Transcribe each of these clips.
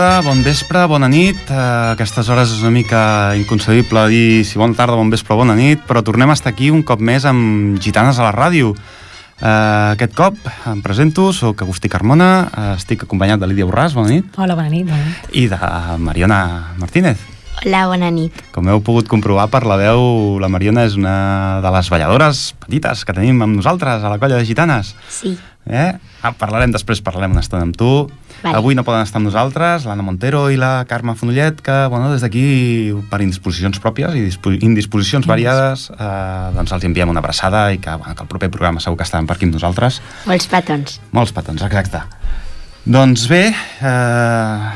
Tarda, bon vespre, bona nit. Uh, aquestes hores és una mica inconcebible dir si bona tarda, bon vespre, bona nit, però tornem a estar aquí un cop més amb Gitanes a la ràdio. Uh, aquest cop em presento, sóc Agustí Carmona, uh, estic acompanyat de Lídia Borràs, bona nit, Hola, bona nit. Bona nit. i de Mariona Martínez. Hola, bona nit. Com heu pogut comprovar per la veu, la Mariona és una de les balladores petites que tenim amb nosaltres a la colla de gitanes. Sí. Eh? Ah, parlarem després, parlarem una estona amb tu. Vale. Avui no poden estar amb nosaltres l'Anna Montero i la Carme Fonollet, que bueno, des d'aquí, per indisposicions pròpies i dispo- indisposicions variades, eh, doncs els enviem una abraçada i que, bueno, que el proper programa segur que estaran per aquí amb nosaltres. Molts petons. Molts petons, exacte. Doncs bé, eh,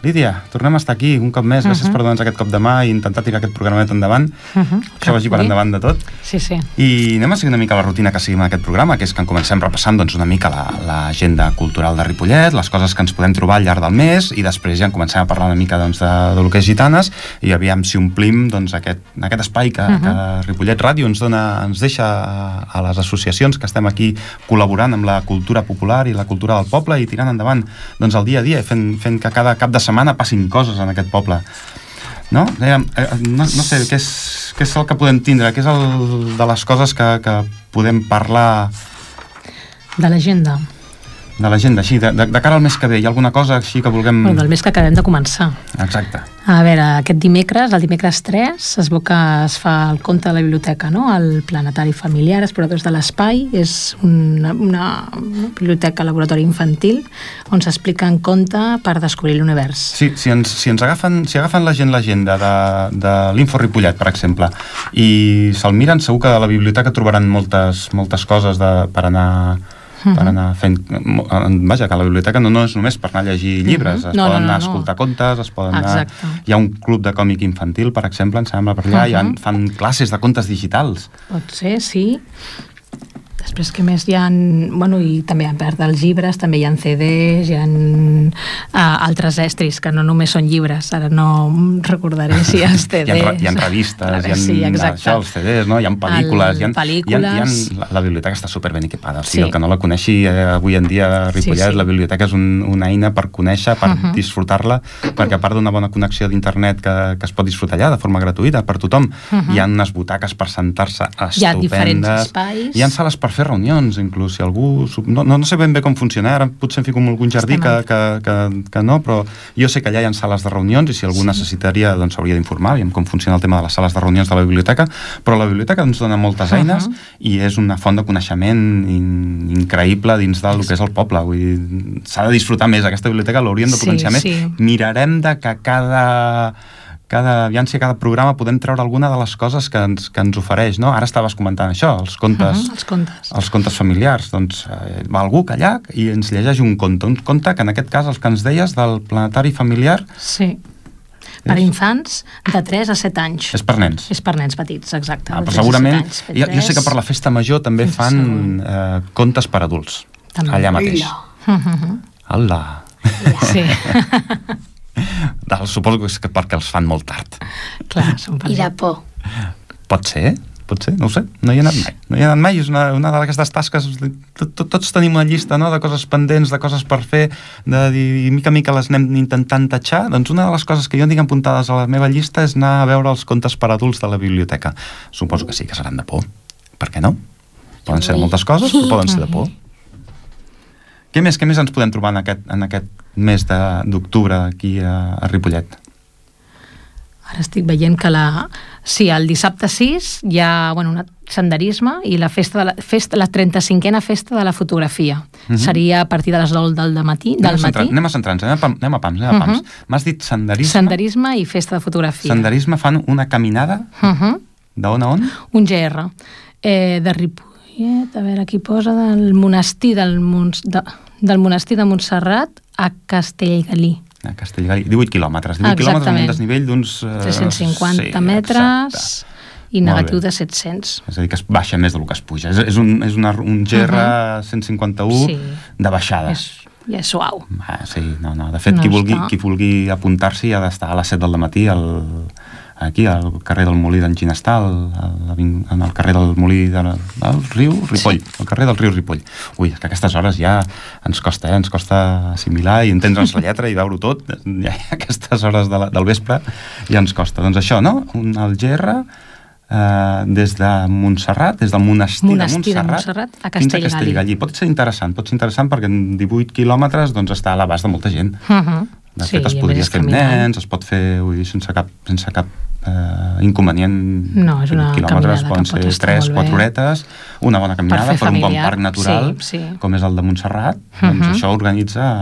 Lídia, tornem a estar aquí un cop més. Gràcies Mhm. per donar aquest cop de mà i intentar tirar aquest programet endavant. Uh -huh. Que vagi per endavant de tot. Sí, sí. I anem a seguir una mica la rutina que seguim en aquest programa, que és que en comencem repassant doncs, una mica la- l'agenda cultural de Ripollet, les coses que ens podem trobar al llarg del mes, i després ja en comencem a parlar una mica doncs, de, de lo que és gitanes, i aviam si omplim doncs, aquest, aquest espai que, uh -huh. que Ripollet Ràdio ens, dona, ens deixa a, a les associacions que estem aquí col·laborant amb la cultura popular i la cultura del poble i tirant endavant doncs, el dia a dia, i fent, fent que cada cap de setmana passin coses en aquest poble no? Eh, eh, no, no sé, què és, què és el que podem tindre? Què és el de les coses que, que podem parlar De l'agenda. De l'agenda, així, de, de, de cara al mes que ve? Hi ha alguna cosa així que vulguem... Bueno, del mes que acabem de començar. Exacte. A veure, aquest dimecres, el dimecres 3, es veu que es fa el conte de la biblioteca, no? El Planetari Familiar, Exploradors de l'Espai, és una, una, biblioteca laboratori infantil on s'explica en conte per descobrir l'univers. Sí, si ens, si ens agafen, si agafen la gent l'agenda de, de l'Info Ripollet, per exemple, i se'l miren, segur que a la biblioteca trobaran moltes, moltes coses de, per anar per anar fent... Vaja, que la biblioteca no, no és només per anar a llegir llibres, es No, no, poden no, anar a no. escoltar contes, es poden anar... Exacte. Hi ha un club de còmic infantil, per exemple, em sembla, per allà, hi ha, Mhm. fan classes de contes digitals. Pot ser, sí. Després, què més? Hi ha... Bueno, i també a part dels llibres, també hi ha CDs, hi ha uh, altres estris, que no només són llibres. Ara no recordaré si hi ha CDs. Hi ha, hi ha revistes, hi ha sí, exacte. això, els CDs, no? hi ha pel·lícules, El- hi ha, pel·lícules. Hi ha, hi ha, la, la biblioteca està super ben equipada, o sigui, Sí. el que no la coneixi eh, avui en dia a Ripollet, Sí, sí. la biblioteca és un, una eina per conèixer, per uh -huh. disfrutar-la, perquè a part d'una bona connexió d'internet que, que es pot disfrutar allà de forma gratuïta per tothom, uh -huh. hi ha unes butaques per sentar-se estupendes. Hi ha diferents espais. Hi ha sales per fer reunions, inclús, si algú... No, no, no sé ben bé com funciona, ara potser em fico en algun jardí que, que, que, que no, però jo sé que allà hi ha sales de reunions i si algú sí. necessitaria, doncs s'hauria d'informar aviam com funciona el tema de les sales de reunions de la biblioteca, però la biblioteca ens dona moltes eines uh. -huh. i és una font de coneixement in, increïble dins del que és el poble. Vull dir, s'ha de disfrutar més aquesta biblioteca, l'hauríem de Sí, potenciar més. sí. Mirarem de que cada cada, aviam si a cada programa podem treure alguna de les coses que ens, que ens ofereix, no? Ara estaves comentant això, els contes, Mhm, els contes. els contes familiars, doncs eh, va algú allà i ens llegeix un conte, un conte que en aquest cas els que ens deies del planetari familiar Sí. Per És- infants de 3 a 7 anys. és per nens. És per nens petits, exacte. Ah, però 3 a segurament, 7 anys, jo, jo sé que per la festa major també fan eh, contes per adults, També. allà mateix. Mhm, Hola. Sí, suposo que és que perquè els fan molt tard. clar, són per I de por. Pot ser, pot ser, no ho sé, no hi he anat mai. No hi he anat mai, és una, una d'aquestes tasques, tot, tot, tots tenim una llista no? de coses pendents, de coses per fer, de dir, i mica a mica les anem intentant tatxar, doncs una de les coses que jo tinc apuntades a la meva llista és anar a veure els contes per adults de la biblioteca. Suposo que sí, que seran de por. Per què no? Poden ser de moltes coses, però poden ser de por. Què més, què més ens podem trobar en aquest, en aquest mes de- d'octubre aquí a, a Ripollet? Ara estic veient que la... Sí, el dissabte 6 hi ha bueno, un senderisme i la festa de la, festa, la 35a festa de la fotografia. Mhm. Seria a partir de les 9 del matí. Anem Del matí. anem a centrar-nos, anem, a anem a pams, anem a pams. Mhm. M'has dit senderisme? Senderisme i festa de fotografia. Senderisme fan una caminada Uh -huh. d'on a on? Un GR. Eh, de Ripollet, a veure, aquí posa del monestir del, Mons, de, del monestir de Montserrat a Castellgalí. A Castellgalí. 18 quilòmetres. 18 quilòmetres amb un Exactament. desnivell d'uns... eh, 350 sí, metres exacte. i negatiu de 700. És a dir, que es baixa més del que es puja. És, és, un, és una, un GR 151 Sí. de baixada. És, ja és suau. Ah, sí, no, no. De fet, No qui, vulgui, està. qui vulgui apuntar-s'hi ha d'estar a les 7 del matí al, aquí al carrer del Molí d'en Ginestal, en el carrer del Molí de, del riu Ripoll, el carrer del riu Ripoll. Ui, és que a aquestes hores ja ens costa, eh? ens costa assimilar i entendre'ns la lletra i veure-ho tot, ja a aquestes hores de la, del vespre ja ens costa. Doncs això, no? Un, el GR eh, des de Montserrat, des del monestir, Monestir de de Montserrat a fins a Castellgalí. Castellgalí. Pot ser interessant, pot ser interessant perquè en 18 quilòmetres doncs, està a l'abast de molta gent. Uh -huh. De fet, es podria fer amb nens, es pot fer vull dir, sense cap, sense cap eh, inconvenient. No, és una 20 quilòmetres caminada poden que pot ser estar 3, molt 4 bé. horetes, una bona caminada fer per, un bon parc natural, sí, sí. com és el de Montserrat. Mhm. Doncs això organitza...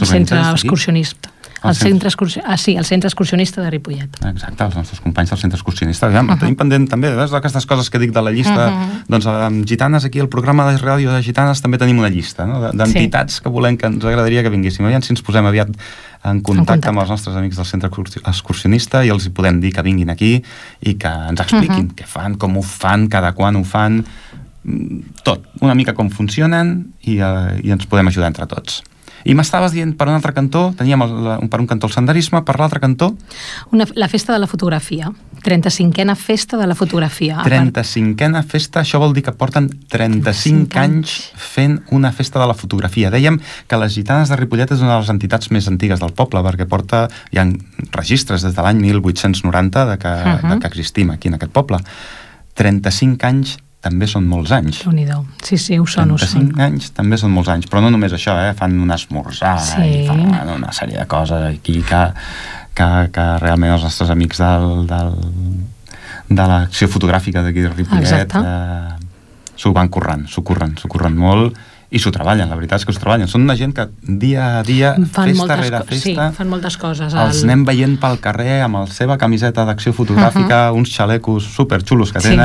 Centre excursionista. El El centre- centre excursi... Ah, sí, el centre excursionista de Ripollet. Exacte, els nostres companys del centre excursionista. Aviam, uh. -huh. tenim pendent també, veus, aquestes coses que dic de la llista, uh. -huh. doncs amb Gitanes, aquí al programa de ràdio de Gitanes també tenim una llista no? De- d'entitats sí. que volem que ens agradaria que vinguéssim. Aviam si ens posem aviat en contacte, contacte. amb els nostres amics del centre excursi- excursionista i els hi podem dir que vinguin aquí i que ens expliquin uh. -huh. què fan, com ho fan, cada quan ho fan, mm, tot, una mica com funcionen i, eh, i ens podem ajudar entre tots. I m'estaves dient per un altre cantó, teníem el, la- per un cantó el senderisme, per l'altre cantó Una, la festa de la fotografia. 35a festa de la fotografia. A part- 35a festa, això vol dir que porten 35 35 anys fent una festa de la fotografia. Dèiem que les Gitanes de Ripollet és una de les entitats més antigues del poble, perquè porta, hi ha registres des de l'any 1890 de que, uh Mhm. -huh. de que existim aquí en aquest poble. 35 anys també són molts anys. Déu-n'hi-do. Sí, sí, ho són, ho són. 35 anys també són molts anys, però no només això, eh? fan un esmorzar Sí. i fan una sèrie de coses aquí que, que, que realment els nostres amics del, del, de l'acció fotogràfica d'aquí de Ripollet eh, s'ho van currant, s'ho curren, s'ho curren molt i s'ho treballen, la veritat és que s'ho treballen. Són una gent que dia a dia, Fan festa rere co- sí, festa, fan moltes coses. els El- anem veient pel carrer amb la seva camiseta d'acció fotogràfica, uns xalecos superxulos que Sí.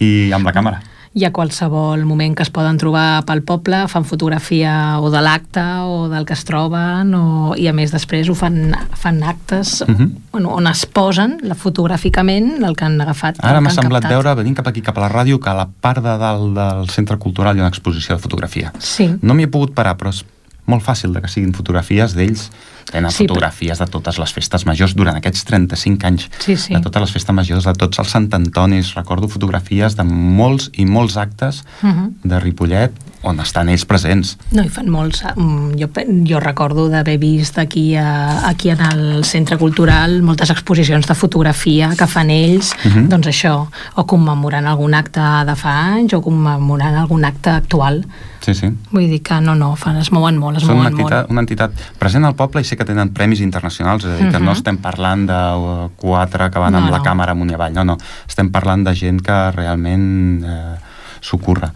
I amb la càmera. i a qualsevol moment que es poden trobar pel poble fan fotografia o de l'acte o del que es troben o, i a més després ho fan, fan actes Mhm. bueno, on es posen la, fotogràficament el que han agafat Ara m'ha semblat captat. veure, venint cap aquí, cap a la ràdio, que a la part de dalt del centre cultural hi ha una exposició de fotografia. Sí. No m'hi he pogut parar, però és molt fàcil de que siguin fotografies d'ells. Tenen Sí, però- fotografies de totes les festes majors durant aquests 35 anys. Sí, sí. De totes les festes majors, de tots els Sant Antonis. Recordo fotografies de molts i molts actes Mhm. de Ripollet on estan ells presents. No, hi fan molts. Mm, Jo, jo recordo d'haver vist aquí, a, aquí en el Centre Cultural moltes exposicions de fotografia que fan ells, Mhm. doncs això, o commemorant algun acte de fa anys o commemorant algun acte actual. Sí, sí. Vull dir que no, no, fan, es mouen molt, es Són una mouen entitat, molt. una entitat present al poble i sé que tenen premis internacionals, és a dir, que Mhm. no estem parlant de uh, quatre que van No, amb la no. càmera amunt i avall, no, no, estem parlant de gent que realment eh, s'ho curra.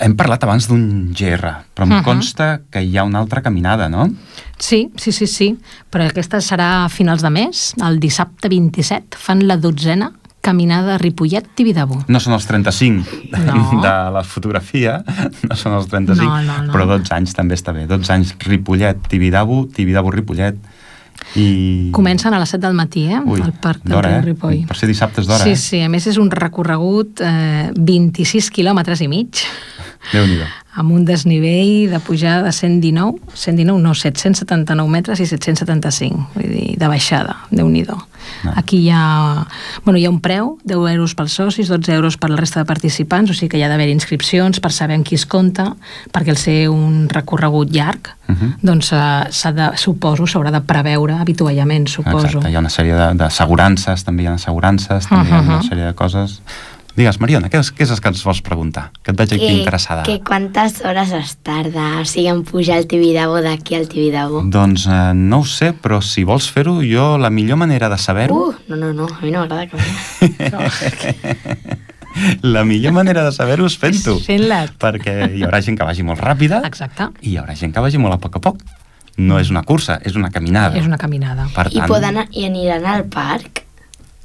Hem parlat abans d'un GR, però em Mhm. consta que hi ha una altra caminada, no? Sí, sí, sí, sí, però aquesta serà a finals de mes, el dissabte 27, fan la dotzena caminada Ripollet-Tibidabo. No són els 35 de, No. de la fotografia, no són els 35, No, no, no. però 12 anys també està bé. 12 anys Ripollet, Tibidabo, Tibidabo, Ripollet, i... Comencen a les 7 del matí, eh? Ui, al Parc del Riu eh? Ripoll. Per ser dissabte és d'hora, sí, eh? sí, a més és un recorregut eh, 26 quilòmetres i mig Amb un desnivell de pujada de 119, 119 no, 779 metres i 775, vull dir, de baixada, déu nhi Ah. Aquí hi ha, bueno, hi ha un preu, 10 euros pels socis, 12 euros per la resta de participants, o sigui que hi ha d'haver inscripcions per saber amb qui es compta, perquè al ser un recorregut llarg, Mhm. doncs eh, s'ha de, suposo, s'haurà de preveure habituallament, suposo. Exacte, hi ha una sèrie de- d'assegurances, també hi ha assegurances, també hi ha una Mhm. sèrie de coses... Digues, Mariona, què és, què és el que ens vols preguntar? Que et veig aquí interessada. que quantes hores es tarda, o sigui, en pujar el Tibidabo d'aquí al Tibidabo? Doncs eh, no ho sé, però si vols fer-ho, jo la millor manera de saber-ho... Uh, no, no, no, a mi no m'agrada caminar. La millor manera de saber-ho és fent-ho. Fent-la. Perquè hi haurà gent que vagi molt ràpida Exacte. i hi haurà gent que vagi molt a poc a poc. No és una cursa, és una caminada. És una caminada. Per I, tant, poden, I aniran al parc?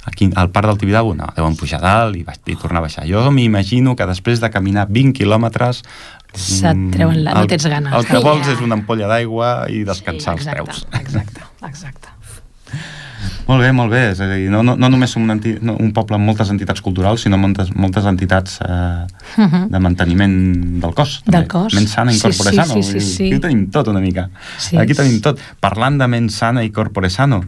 Aquí al parc del Tibidabo no, deuen pujar dalt i, baix, i tornar a baixar. Jo m'imagino que després de caminar 20 quilòmetres Se't mm, treuen la- no el- tens ganes. El que Ai, vols ja. és una ampolla d'aigua i descansar els exacte, peus. Exacte, exacte. Molt bé, molt bé. És a dir, no, no, no només som un, enti, no, un poble amb moltes entitats culturals, sinó moltes, moltes entitats eh, Mhm. de manteniment del cos. Del cos. Ment sana i Sí, corpore sí, sano. sí, sí, sí. Aquí ho tenim tot una mica. Sí. Aquí tenim tot. Parlant de ment sana i corpore sano,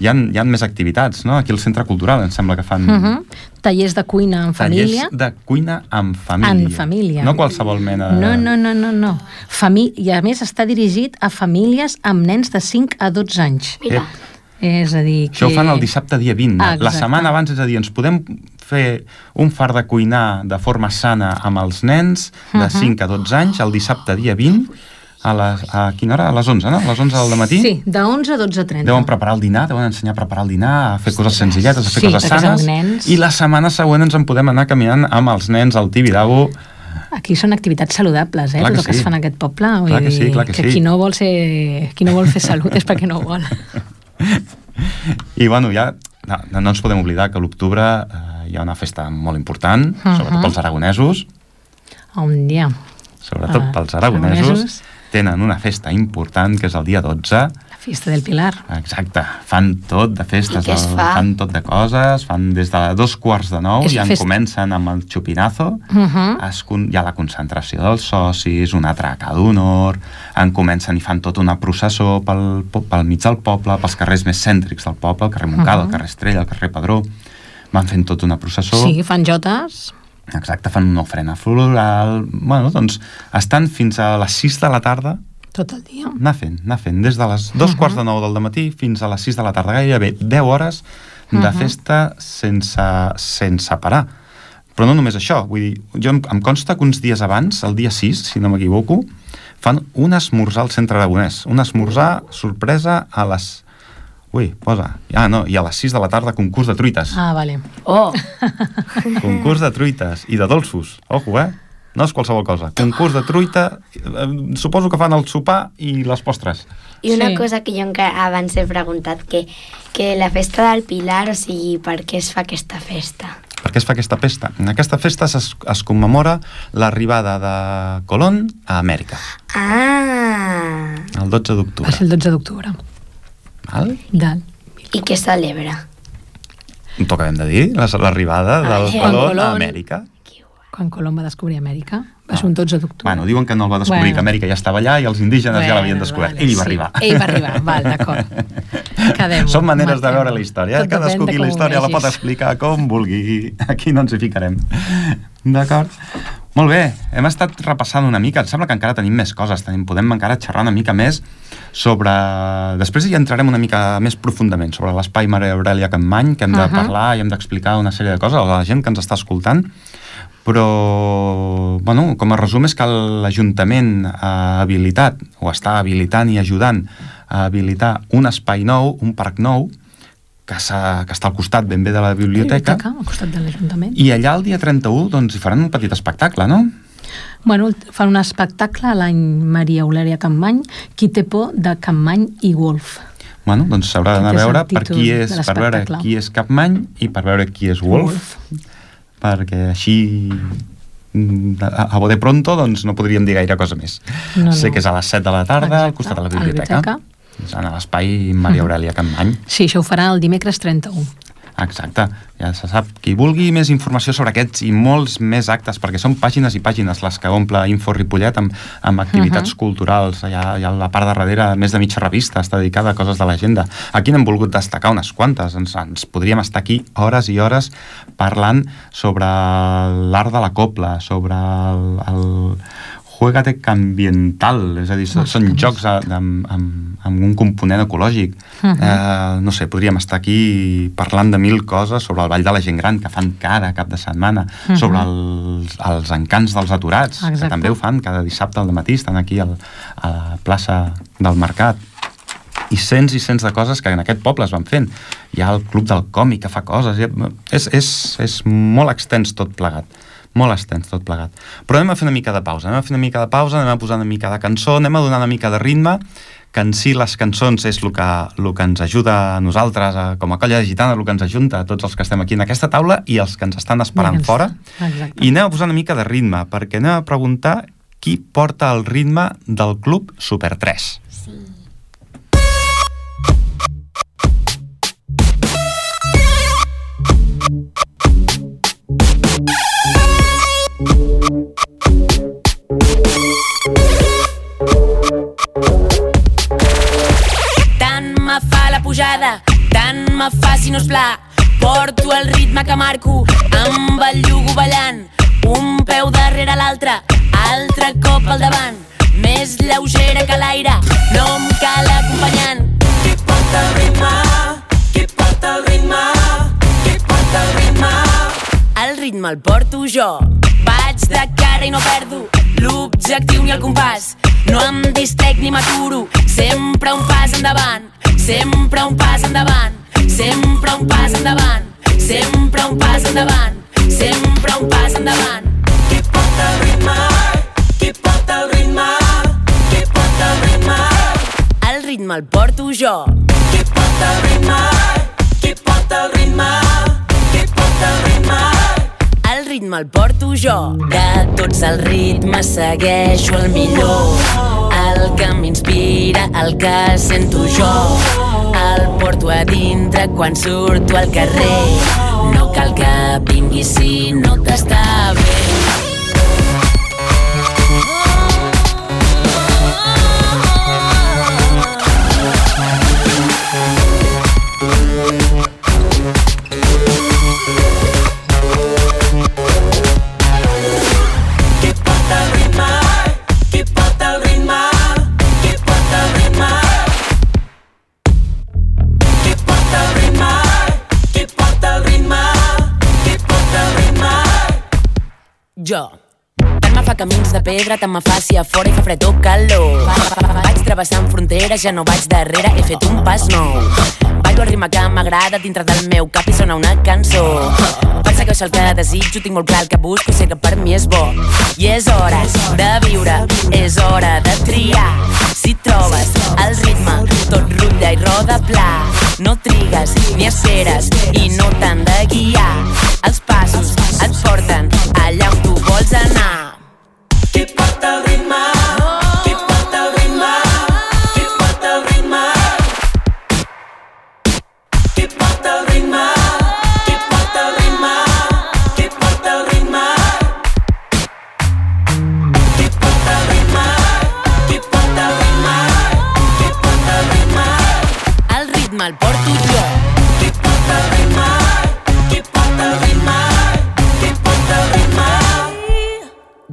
hi ha, hi ha més activitats, no? Aquí al Centre Cultural em sembla que fan... Uh -huh. Tallers de cuina en família. Tallers de cuina en família. En família. No qualsevol mena. No, no, no, no, no. Famí I a més està dirigit a famílies amb nens de 5 a 12 anys. Mira, És a dir, que... Això ho fan el dissabte dia 20. Ah, la setmana abans, és a dir, ens podem fer un far de cuinar de forma sana amb els nens de Mhm. 5 a 12 anys el dissabte dia 20 a, les, a quina hora? A les 11, no? A les 11 del matí? Sí, de 11 a 12.30. Deuen preparar el dinar, deuen ensenyar a preparar el dinar, a fer coses senzilletes, a fer Sí, coses sanes. nens. I la setmana següent ens en podem anar caminant amb els nens al Tibidabo. Aquí són activitats saludables, eh? Clar que tot el que sí. es fa en aquest poble. Vull Clar que sí, clar que sí. qui no vol ser... Qui no vol fer salut és perquè no vol. I bueno, ja no, no ens podem oblidar que a l'octubre eh, hi ha una festa molt important, Mhm. sobretot pels aragonesos, Un dia. sobretot Ah, pels aragonesos, aragonesos. Tenen una festa important que és el dia 12, La fiesta del Pilar. Exacte, fan tot de festes, el- fa? fan tot de coses, fan des de dos quarts de nou, És ja en fest- comencen amb el xupinazo, Uh -huh. es, hi ha la concentració dels socis, una traca d'honor, en comencen i fan tota una processó pel, pel mig del poble, pels carrers més cèntrics del poble, el carrer Montcada, Mhm. el carrer Estrella, el carrer Padró, van fent tota una processó. Sí, fan jotes. Exacte, fan una ofrena floral... Bueno, doncs estan fins a les 6 de la tarda Tot el dia. anar fent, anar fent, des de les dos Mhm. quarts de nou del matí fins a les 6 de la tarda, gairebé 10 hores de Mhm. festa sense, sense parar. Però no només això, vull dir, jo em, em consta que uns dies abans, el dia 6, si no m'equivoco, fan un esmorzar al centre aragonès, un esmorzar sorpresa a les... Ui, posa. Ah, no, i a les 6 de la tarda concurs de truites. Ah, vale. oh, Concurs de truites i de dolços. Ojo, eh? No és qualsevol cosa. Concurs de truita, eh, suposo que fan el sopar i les postres. i una Sí. cosa que jo encara abans he preguntat, que, que la festa del Pilar, o sigui, per què es fa aquesta festa? Per què es fa aquesta festa? En aquesta festa es, es commemora l'arribada de Colón a Amèrica, Ah, el 12 Va d'octubre. ser el 12 d'octubre. Val? Del... i què celebra? T'ho acabem de dir, la- l'arribada del Ah, Colón a Colón. Amèrica. Quan Colom va descobrir Amèrica. Va ser un 12 d'octubre. Bueno, diuen que no el va descobrir, Bueno. que Amèrica ja estava allà i els indígenes ja l'havien Bueno, descobert. vale, Ell hi va sí. arribar. Ell va arribar, val, d'acord. Són maneres de matem-ho. veure la història. Eh? Tot Cadascú de qui la història la pot explicar com vulgui. Aquí no ens hi ficarem. D'acord? Molt bé, hem estat repassant una mica. Em sembla que encara tenim més coses. Tenim, podem encara xerrar una mica més sobre... Després hi entrarem una mica més profundament sobre l'espai Maria Aurelia Campmany, que hem de Ahà. parlar i hem d'explicar una sèrie de coses a la gent que ens està escoltant però, bueno, com a resum és que l'Ajuntament ha habilitat, o està habilitant i ajudant a habilitar un espai nou, un parc nou, que, que està al costat ben bé de la biblioteca, Al costat de l'Ajuntament. i allà el dia 31 doncs, hi faran un petit espectacle, no? Bueno, fan un espectacle a l'any Maria Eulària Campmany, qui té por de Campmany i Wolf. Bueno, doncs s'haurà d'anar a veure per qui de és, per veure qui és Capmany i per veure qui és Wolf, perquè així mm, a, a bote pronto doncs no podríem dir gaire cosa més. No, sé no. que és a les 7 de la tarda al Exacte, costat de la a la biblioteca, biblioteca. En l'espai Maria Aurelia Campmany. Sí, això ho farà el dimecres 31. Exacte, ja se sap. Qui vulgui més informació sobre aquests i molts més actes, perquè són pàgines i pàgines les que omple Info Ripollet amb, amb activitats Mhm. culturals. Hi ha, hi ha la part de darrere més de mitja revista, està dedicada a coses de l'agenda. Aquí n'hem volgut destacar unes quantes. Ens, ens podríem estar aquí hores i hores parlant sobre l'art de la copla, sobre el, el Juegate ambiental, és a dir, són, són jocs a, amb, amb, amb un component ecològic. Mhm. eh, no sé, podríem estar aquí parlant de mil coses sobre el Vall de la Gent Gran, que fan cada cap de setmana, Mhm. sobre els, els encants dels aturats, Exacte. que també ho fan cada dissabte al matí, estan aquí al, a la plaça del Mercat i cents i cents de coses que en aquest poble es van fent. Hi ha el Club del Còmic que fa coses. ha- És, és, és molt extens tot plegat. Molt extens tot plegat. Però anem a fer una mica de pausa. Anem a fer una mica de pausa, anem a posar una mica de cançó, anem a donar una mica de ritme, que en si les cançons és el que, el que ens ajuda a nosaltres, a, com a colla de gitana, el que ens ajunta a tots els que estem aquí en aquesta taula i els que ens estan esperant ens- fora. Exacte. I anem a posar una mica de ritme, perquè anem a preguntar qui porta el ritme del club Super 3. Me faci no pla. Porto el ritme que marco amb el llugo ballant. Un peu darrere l'altre, altre cop al davant. Més lleugera que l'aire, no em cal acompanyant. Qui porta el ritme? Qui porta el ritme? Qui porta el ritme? El ritme el porto jo. Vaig de cara i no perdo l'objectiu ni el compàs. No em distrec ni m'aturo, sempre un pas endavant, sempre un pas endavant, sempre un pas endavant, sempre un pas endavant, sempre un pas endavant. Qui porta el ritme? Qui porta el ritme? Qui porta el ritme? El ritme el porto jo. Qui porta el ritme? Qui porta el ritme? Qui porta el ritme? El ritme el porto jo. De tots els ritmes segueixo el millor. El que m'inspira, el que sento jo. El porto a dintre quan surto al carrer. No cal que vinguis si no t'està bé. Camins de pedra, tant me faci a fora i fa fred o calor. Vaig travessant fronteres, ja no vaig darrere, he fet un pas nou. Ballo el ritme que m'agrada dintre del meu cap i sona una cançó. Persegueixo el que desitjo, tinc molt clar el que busco, sé que per mi és bo. I és hora de viure, és hora de triar. Si trobes el ritme, tot rutlla i roda pla. No trigues ni esperes i no t'han de guiar. Els passos et porten allà on tu vols anar.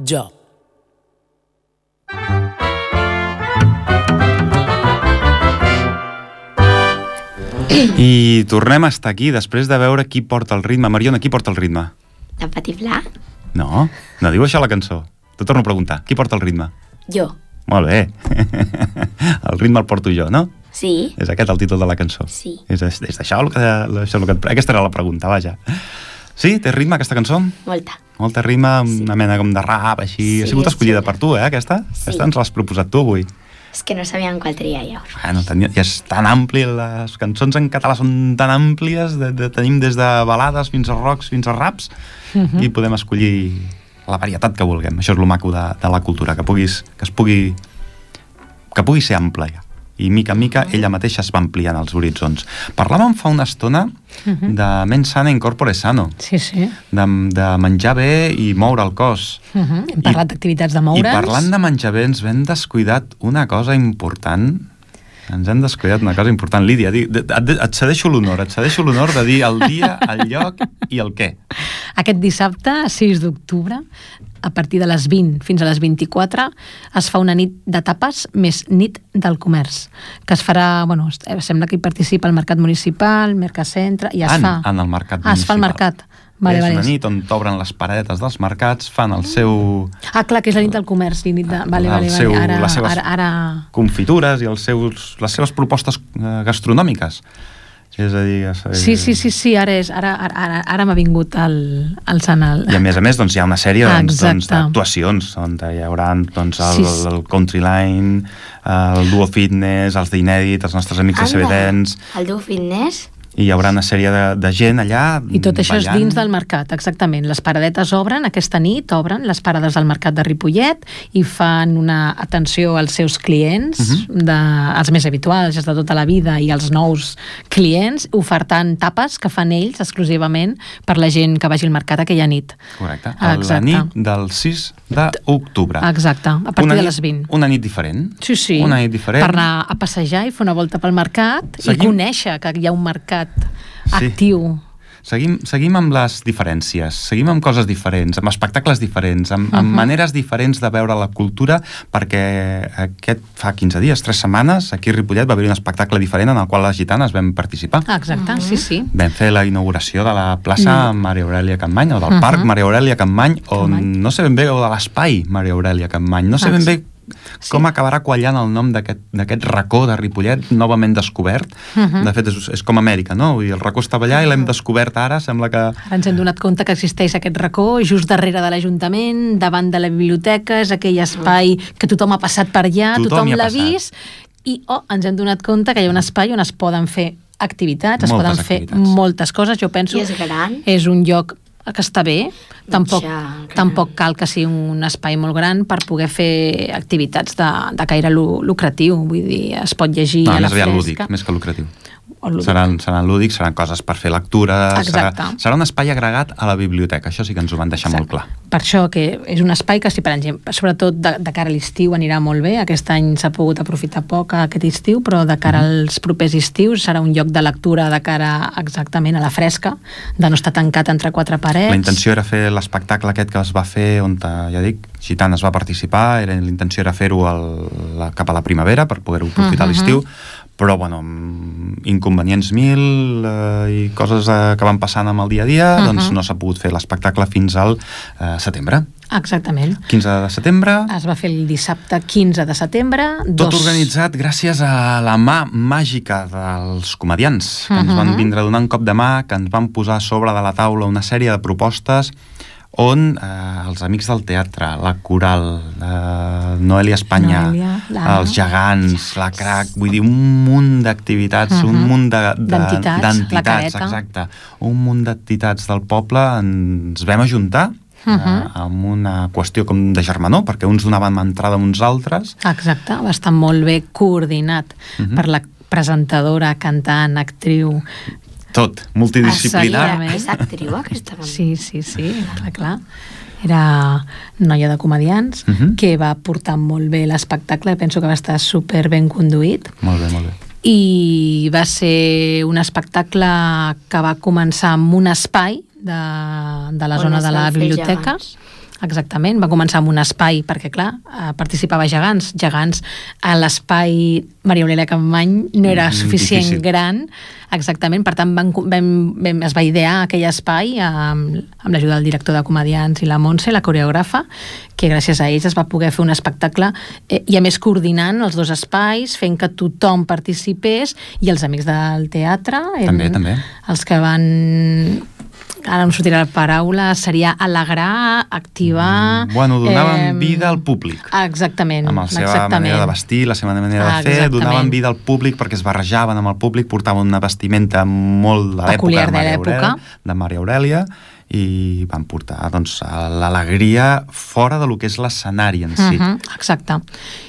Jump. I tornem a estar aquí després de veure qui porta el ritme. Mariona, qui porta el ritme? De Petit Pla? No, no diu això la cançó. Te torno a preguntar, qui porta el ritme? Jo. Molt bé. el ritme el porto jo, no? Sí. És aquest el títol de la cançó? Sí. És, és, això el que, això el que... et- Aquesta era la pregunta, vaja. Sí, té ritme aquesta cançó? Molta. Molta ritme, una mena com de rap, així. Sí, ha sigut escollida xula. per tu, eh, aquesta? Sí. Aquesta ens l'has proposat tu avui. És que no sabíem qual triar llavors. Bueno, tenia, ja és tan ampli, les cançons en català són tan àmplies, de, de, tenim des de balades fins a rocks, fins a raps, Mhm. i podem escollir la varietat que vulguem. Això és lo maco de, de la cultura, que, puguis, que es pugui que pugui ser ampla ja. I mica en mica ella mateixa es va ampliant els horitzons. Parlàvem fa una estona Mhm. de mens sana in corpore sano, Sí, sí. de, de menjar bé i moure el cos. Uh -huh. Hem parlat d'activitats de moure's. I parlant de menjar bé ens hem descuidat una cosa important ens hem descuidat una cosa important. Lídia, et cedeixo l'honor, et cedeixo l'honor de dir el dia, el lloc i el què. Aquest dissabte, 6 d'octubre, a partir de les 20 fins a les 24, es fa una nit de tapes més nit del comerç, que es farà, bueno, eh, sembla que hi participa el Mercat Municipal, Mercacentre, i es en, fa... en el mercat Ah, es fa municipal. mercat. Vale, és vale. una nit on t'obren les paradetes dels mercats, fan el seu Ah, clar, que és la nit del comerç, i nit de... Vale, el vale, seu- vale. Ara, les seves- ara, ara... confitures i els seus, les seves propostes eh, gastronòmiques. És a dir... És, Sí, sí, sí, sí, ara és, ara, ara, ara, ara m'ha vingut el, el sant el... I a més a més doncs, hi ha una sèrie Ah, doncs, doncs, d'actuacions on hi haurà doncs, el, Sí, sí. el Country Line, el Duo Fitness, els d'Inèdit, els nostres amics de CBDens... El Duo Fitness? I hi haurà una sèrie de, de gent allà I tot això és ballant. dins del mercat, exactament. Les paradetes obren, aquesta nit obren les parades del mercat de Ripollet i fan una atenció als seus clients, uh Mhm. -huh. de, els més habituals, els de tota la vida, i els nous clients, ofertant tapes que fan ells exclusivament per la gent que vagi al mercat aquella nit. Correcte. A la nit del 6 d'octubre. Exacte, a partir Una de nit- les 20. Una nit diferent. Sí, sí. Una nit diferent. Per anar a passejar i fer una volta pel mercat Seguim- i conèixer que hi ha un mercat Sí. actiu. Seguim, seguim amb les diferències, seguim amb coses diferents, amb espectacles diferents, amb, amb Mhm. maneres diferents de veure la cultura, perquè aquest fa 15 dies, 3 setmanes, aquí a Ripollet va haver un espectacle diferent en el qual les gitanes vam participar. Exacte, sí, sí. Vam fer la inauguració de la plaça Mm. Maria Aurelia Campmany, o del Mhm. parc Maria Aurelia Campmany, on Campmany. no sé ben bé, o de l'espai Maria Aurelia Campmany, no sé ben bé Sí. com acabarà quallant el nom d'aquest d'aquest racó de Ripollet, novament descobert. Mhm. De fet, és, és com Amèrica, no? Vull dir, el racó estava allà i l'hem descobert ara, sembla que... Ara ens hem donat compte que existeix aquest racó just darrere de l'Ajuntament, davant de la biblioteca, és aquell espai que tothom ha passat per allà, Tothom tothom, l'ha vist, i oh, ens hem donat compte que hi ha un espai on es poden fer activitats, es Moltes poden fer activitats. moltes coses. Jo penso I és gran? és un lloc que està bé, tampoc, Ja, gran. tampoc cal que sigui un espai molt gran per poder fer activitats de, de caire lu- lucratiu, vull dir, es pot llegir No, a la més aviat fresca. lúdic, més que lucratiu. O lúdic. Seran, seran lúdics, seran coses per fer lectura, serà, Exacte. serà un espai agregat a la biblioteca, això sí que ens ho van deixar molt clar. Per això que és un espai que, si per exemple, sobretot de, de cara a l'estiu anirà molt bé, aquest any s'ha pogut aprofitar poc aquest estiu, però de cara Mhm. als propers estius serà un lloc de lectura de cara exactament a la fresca, de no estar tancat entre quatre parets. La intenció era fer l'espectacle aquest que es va fer on, eh, ja dic, Gitanes va participar, era, la intenció era fer-ho cap a la primavera per poder-ho aprofitar Mhm. a l'estiu, però bueno, amb inconvenients mil eh, i coses eh, que van passant amb el dia a dia, Mhm. doncs no s'ha pogut fer l'espectacle fins al eh, setembre. Exactament. 15 de setembre, Es va fer el dissabte 15 de setembre. tot dos... organitzat gràcies a la mà màgica dels comedians, que ens van Mhm. vindre a donar un cop de mà, que ens van posar sobre de la taula una sèrie de propostes on eh, els amics del teatre, la coral, eh, Noelia Espanya, Noelia, la- els gegants, la crac, vull dir, un munt d'activitats, un Mhm. munt de- de- D'entitats, d'entitats, careta. exacte, un munt d'entitats del poble, ens vam ajuntar eh, Mhm. amb una qüestió com de germanor, perquè uns donaven entrada a uns altres, Exacte, va estar molt bé coordinat Mhm. per la presentadora, cantant, actriu... tot, multidisciplinar. Exactament. És actriu, aquesta dona? Sí, sí, sí, clar, clar. Era noia de comedians Mhm. que va portar molt bé l'espectacle, penso que va estar super ben conduït Molt bé, molt bé. i va ser un espectacle que va començar amb un espai de, de la On zona de la biblioteca. gegants. Exactament, va començar amb un espai, perquè clar, eh, participava gegants. Gegants, a l'espai Maria Aurelia Campmany no era Mm, suficient difícil. gran, exactament, per tant vam, vam, vam, es va idear aquell espai amb, amb l'ajuda del director de comedians i la Montse, la coreògrafa, que gràcies a ells es va poder fer un espectacle eh, i a més coordinant els dos espais, fent que tothom participés i els amics del teatre També, també. els que van ara em sortirà la paraula, seria alegrar, activar... Mm, Bueno, donaven em, vida al públic. Exactament. amb la seva exactament. manera de vestir, la seva manera de fer, exactament. donaven vida al públic perquè es barrejaven amb el públic, portaven una vestimenta molt de l'època de de Maria. Aurèlia, de Maria Aurelia i van portar doncs, l'alegria fora de lo que és l'escenari en si. Uh -huh, exacte.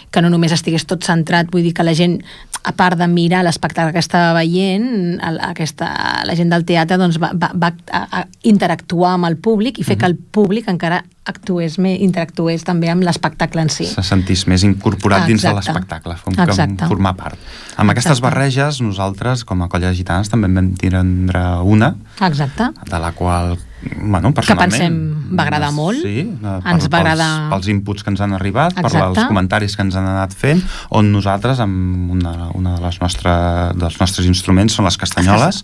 Que no només estigués tot centrat, vull dir que la gent, a part de mirar l'espectacle que estava veient, el- aquesta, la gent del teatre doncs, va, va, va a, a interactuar amb el públic i fer que el públic encara actués més, interactués també amb l'espectacle en si. se sentís més incorporat dins de Exacte. l'espectacle, com Exacte. que formar part. Amb aquestes Exacte. barreges, nosaltres, com a colla de gitanes, també en vam tindre una, Exacte. de la qual, bueno, personalment... pensem va agradar molt. Sí, eh, Ens va agradar- Pels, pels inputs que ens han arribat, per Exacte. els comentaris que ens han anat fent, on nosaltres, amb una, una de les nostre, dels nostres instruments, són les castanyoles,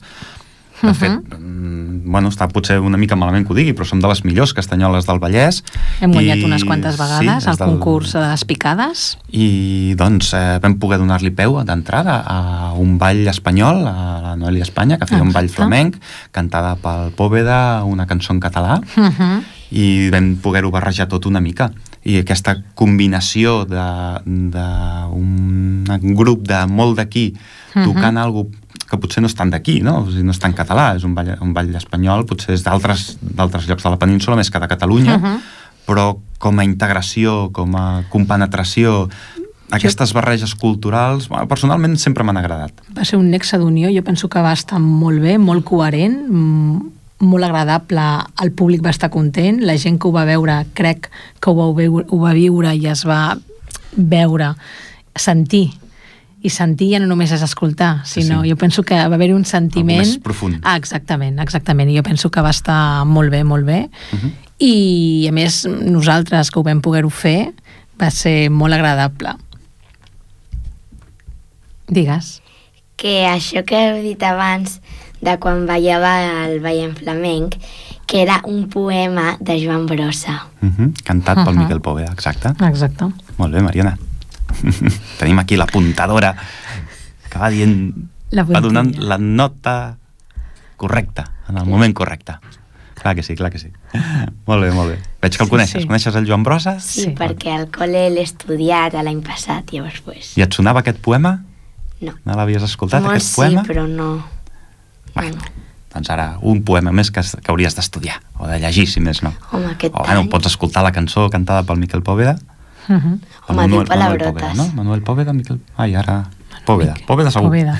de fet, mm, bueno, està potser una mica malament que ho digui, però som de les millors castanyoles del Vallès. Hem guanyat i- unes quantes vegades sí, al del- concurs de les picades. i doncs eh, vam poder donar-li peu d'entrada a un ball espanyol, a la Noelia Espanya, que feia un ball Exacte. flamenc, cantada pel Pòveda, una cançó en català, Uh -huh. i vam poder-ho barrejar tot una mica. I aquesta combinació d'un grup de molt d'aquí tocant Mhm. algo que potser no estan d'aquí, no? O sigui, no és tan català, és un ball, un ball espanyol, potser és d'altres llocs de la península, més que de Catalunya, Uh -huh. però com a integració, com a compenetració, aquestes barreges culturals, bueno, personalment sempre m'han agradat. Va ser un nexe d'unió, jo penso que va estar molt bé, molt coherent, mm, molt agradable, el públic va estar content, la gent que ho va veure crec que ho va, ho va viure i es va veure, sentir, i sentir ja no només és escoltar, sinó sí. jo penso que va haver-hi un sentiment... Algo més profund. Ah, exactament, exactament, i jo penso que va estar molt bé, molt bé, Uh -huh. i a més nosaltres que ho vam poder-ho fer va ser molt agradable. Digues. Que això que heu dit abans de quan ballava el ball en flamenc, que era un poema de Joan Brossa. Uh -huh. Cantat pel Uh-huh. Miquel Poveda, exacte. Exacte. Molt bé, Mariana. Tenim aquí l'apuntadora que va dient... La va donant la nota correcta, en el moment correcte. Clar que sí, clar que sí. molt bé, molt bé. Veig que el Sí, coneixes. sí. Coneixes el Joan Brossa? Sí, Sí. perquè al col·le l'he estudiat l'any passat, llavors pues, I et sonava aquest poema? no. No l'havies escoltat, Molt aquest sí, poema? però no. Bueno, doncs ara un poema més que, que hauries d'estudiar, o de llegir, si més no. Home, aquest O bueno, any. pots escoltar la cançó cantada pel Miquel Poveda. Uh -huh. Home, Manuel, diu Manuel. Poveda, no? Manuel Poveda, Miquel... Ai, ara... Poveda, Poveda segur. Poveda.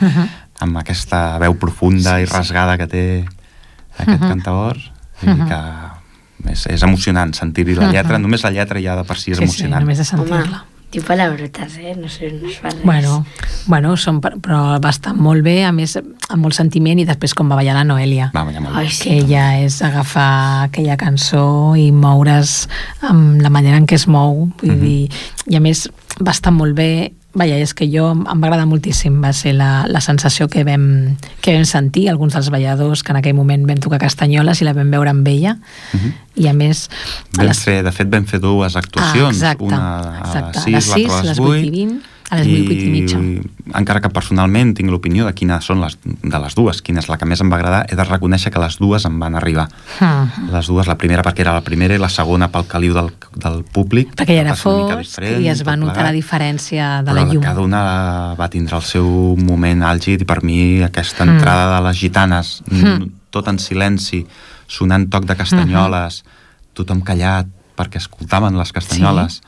Uh -huh. amb aquesta veu profunda Sí, i sí. rasgada que té aquest Mhm. cantaor i que és, és emocionant sentir-hi la lletra, Mhm. només la lletra ja de per si és Sí, sí, emocionant. només de sentir-la. Diu palabrotes, eh? No, sé, no es fa res. Bueno, bueno són, per- però va estar molt bé, a més, amb molt sentiment, i després com va ballar la Noelia. Va, ballar molt Ai, bé. sí. que ja és agafar aquella cançó i moure's amb la manera en què es mou vull Mhm. dir, i a més va estar molt bé Vaja, és que jo em va agradar moltíssim, va ser la, la sensació que vam, que vam sentir, alguns dels balladors que en aquell moment vam tocar castanyoles i la vam veure amb ella, Mhm. i a més... a les- fer, de fet, vam fer dues actuacions, Ah, exacte, una a exacte. les 6, A les sis, l'altra a les les vuit 8, i vint, a les vuit, vuit i mitja. encara que personalment tinc l'opinió de quines són les, de les dues, quina és la que més em va agradar, he de reconèixer que les dues em van arribar. Mhm. Les dues, la primera perquè era la primera i la segona pel caliu del, del públic. perquè ja era fosc i es va notar la plegat. diferència de la llum. cada una va tindre el seu moment àlgid i per mi aquesta entrada de les gitanes Mm. tot en silenci sonant toc de castanyoles tothom callat perquè escoltaven les castanyoles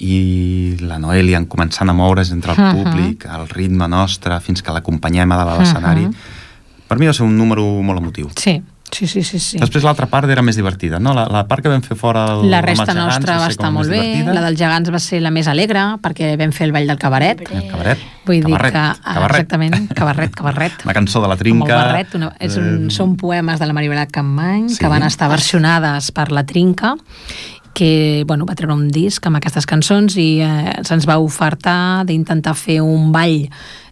i la Noelia en començant a moure's entre el Mhm. públic, el ritme nostre, fins que l'acompanyem a dalt de l'escenari. Mhm. Per mi va ser un número molt emotiu. Sí, sí, sí, sí. sí. Després l'altra part era més divertida, no? La, la part que vam fer fora el, La resta gegants nostra va ser estar molt bé, divertida. la dels gegants va ser la més alegre, perquè vam fer el ball del cabaret. El cabaret. Vull dir cabarret, que... ah, cabarret. Exactament, cabarret, cabarret. Una cançó de la Com el trinca. barret, una, és un, eh, són poemes de la Maribel Campmany Sí. que van estar versionades per la Trinca que bueno, va treure un disc amb aquestes cançons i eh, se'ns va ofertar d'intentar fer un ball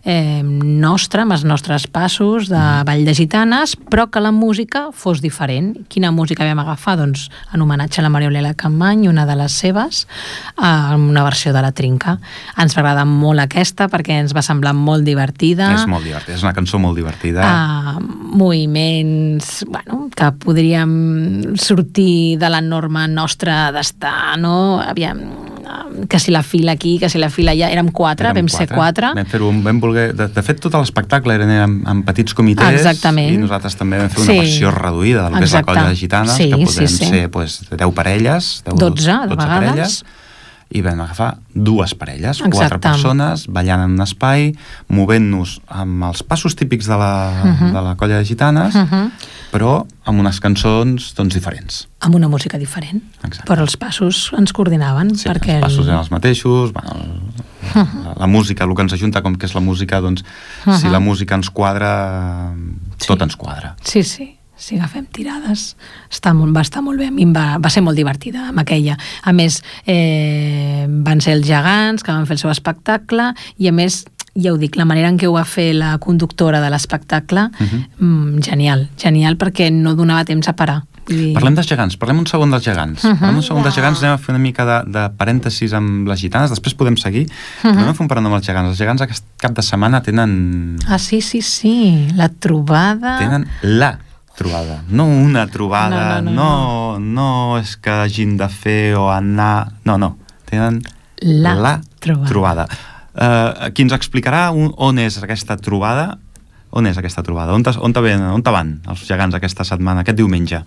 eh, nostre, amb els nostres passos de Mm. ball de gitanes, però que la música fos diferent. Quina música vam agafar? Doncs en homenatge a la Maria Aurelia Campmany, una de les seves, eh, amb una versió de la Trinca. Ens va agradar molt aquesta perquè ens va semblar molt divertida. És molt divertida, és una cançó molt divertida. Uh, moviments bueno, que podríem sortir de la norma nostra d'estar, no? Aviam, eh, que si la fila aquí, que si la fila allà, érem quatre, Érem vam ser quatre. Vam fer un, vam voler, de, de fet, tot l'espectacle eren en, en petits comitès Exactament. i nosaltres també vam fer una Sí. versió reduïda del que és la colla de gitanes, Sí, que podem sí, sí. ser pues, 10 parelles, 10, 12, de vegades. parelles, i vam agafar dues parelles, Exacte. quatre persones, ballant en un espai, movent-nos amb els passos típics de la, Mhm. de la colla de gitanes, Uh -huh. però amb unes cançons doncs, diferents. Amb una música diferent. Exacte. Però els passos ens coordinaven. Sí, perquè els passos eren els mateixos, bueno, el, la, la música, el que ens ajunta com que és la música, doncs, si Mhm. la música ens quadra, tot Sí. ens quadra. Sí, sí. Si agafem tirades, està molt, va estar molt bé. A mi va, va ser molt divertida amb aquella. A més, eh, van ser els gegants que van fer el seu espectacle i a més, ja ho dic, la manera en què ho va fer la conductora de l'espectacle, Mhm. mm, genial, genial perquè no donava temps a parar. Dir... Parlem dels gegants, parlem un segon dels gegants. Mhm. Parlem un segon dels gegants, anem a fer una mica de, de parèntesis amb les gitanes, després podem seguir, però Mhm. anem a fer un parant amb els gegants. Els gegants aquest cap de setmana tenen, Ah, sí, sí, sí, la trobada... tenen la trobada, no una trobada, No, no, no, no, no és que hagin de fer o anar... No, no, tenen La trobada. trobada. eh, qui ens explicarà on, on és aquesta trobada on és aquesta trobada? On, on, on te van els gegants aquesta setmana, aquest diumenge?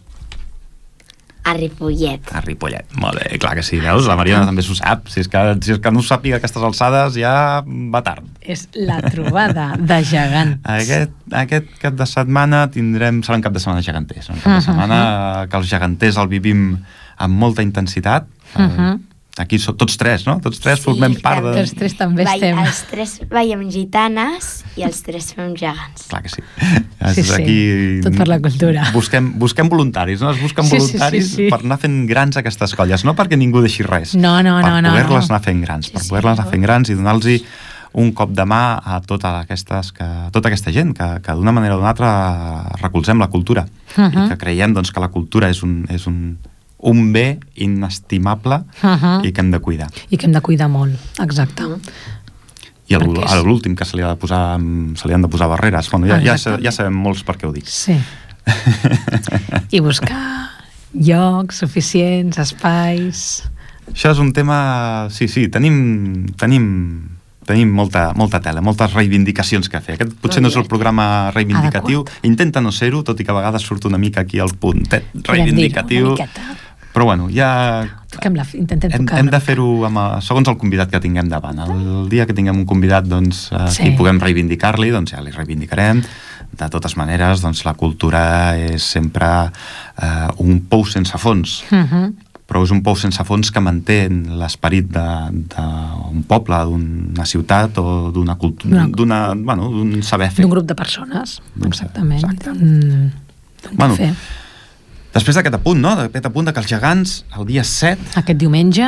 A Ripollet. A Ripollet, molt bé, clar que sí, veus? La Mariona també s'ho sap. Si és, que, si és que no ho sàpiga a aquestes alçades, ja va tard. És la trobada de gegants. Aquest, aquest cap de setmana tindrem... Serà un cap de setmana geganters. Un cap de setmana que els geganters el vivim amb molta intensitat. Uh -huh. Aquí som tots tres, no? Tots tres Sí, formem part de... Els tres també Vai, estem. els tres veiem gitanes i els tres fem gegants. Clar que sí. Sí, sí. Tot per la cultura. Busquem, busquem voluntaris, no? Es busquen Sí, sí, sí, voluntaris sí. per anar fent grans aquestes colles. No perquè ningú deixi res. No, no, per no, no, poder-les no. anar fent grans. Sí, per sí, poder-les anar no. fent grans i donar-los un cop de mà a tota, aquestes que, tota aquesta gent que, que d'una manera o d'una altra recolzem la cultura Uh i -huh. que creiem doncs, que la cultura és un, és un, un bé inestimable Uh -huh. i que hem de cuidar. I que hem de cuidar molt, exacte. I a l'ú- Perquè és- a l'últim que se li, ha de posar, se li han de posar barreres. Bueno, ja, ja, ja sabem molts per què ho dic. Sí. I buscar llocs suficients, espais... Això és un tema... Sí, sí, tenim, tenim, tenim molta, molta tela, moltes reivindicacions que fer. Aquest potser no és el programa reivindicatiu. Intenta no ser-ho, tot i que a vegades surt una mica aquí el puntet reivindicatiu. Una miqueta. Però bueno, ja Toquem la, intentem hem, tocar hem de fer-ho eh, segons el convidat que tinguem davant. El dia que tinguem un convidat doncs, eh, Sí. que puguem reivindicar-li, doncs ja li reivindicarem. De totes maneres, doncs, la cultura és sempre eh, un pou sense fons Uh -huh. però és un pou sense fons que manté l'esperit d'un poble, d'una ciutat o d'una cultura, d'una, bueno, d'un saber fer. D'un grup de persones, D'un- exactament. exacte. D'un d'un Bueno, cafè. Després d'aquest apunt, no? D'aquest apunt de que els gegants, el dia 7, Aquest diumenge,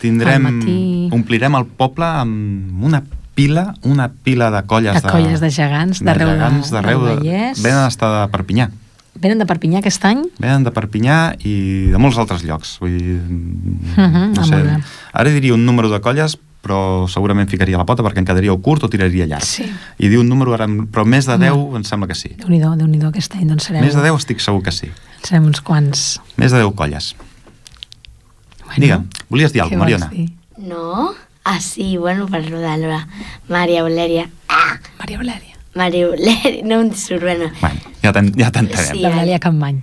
tindrem, al matí... omplirem el poble amb una pila, una pila de colles De colles de gegants d'arreu de- gegants d'arreu de, Vallès. venen estar de Perpinyà. Venen de Perpinyà aquest any? Venen de Perpinyà i de molts altres llocs. Vull dir, Mhm, no ah, sé, ara diria un número de colles, però segurament ficaria la pota perquè en quedaria o curt o tiraria llarg. Sí. I diu un número, ara, però més de 10 em sembla que sí. Déu-n'hi-do, déu nhi déu aquest any, doncs serem, Més de 10 estic segur que sí. serem uns quants. Més de 10 colles. Bueno, Digue'm, volies dir alguna cosa, Mariona? dir? No? Ah, sí, bueno, per rodar-la. Maria Eulèria. Ah, Maria Valèria. Maria Eulèria. No em surt, bueno. Bueno, ja t'en- ja t'entenem. Sí. La Valèria Campmany.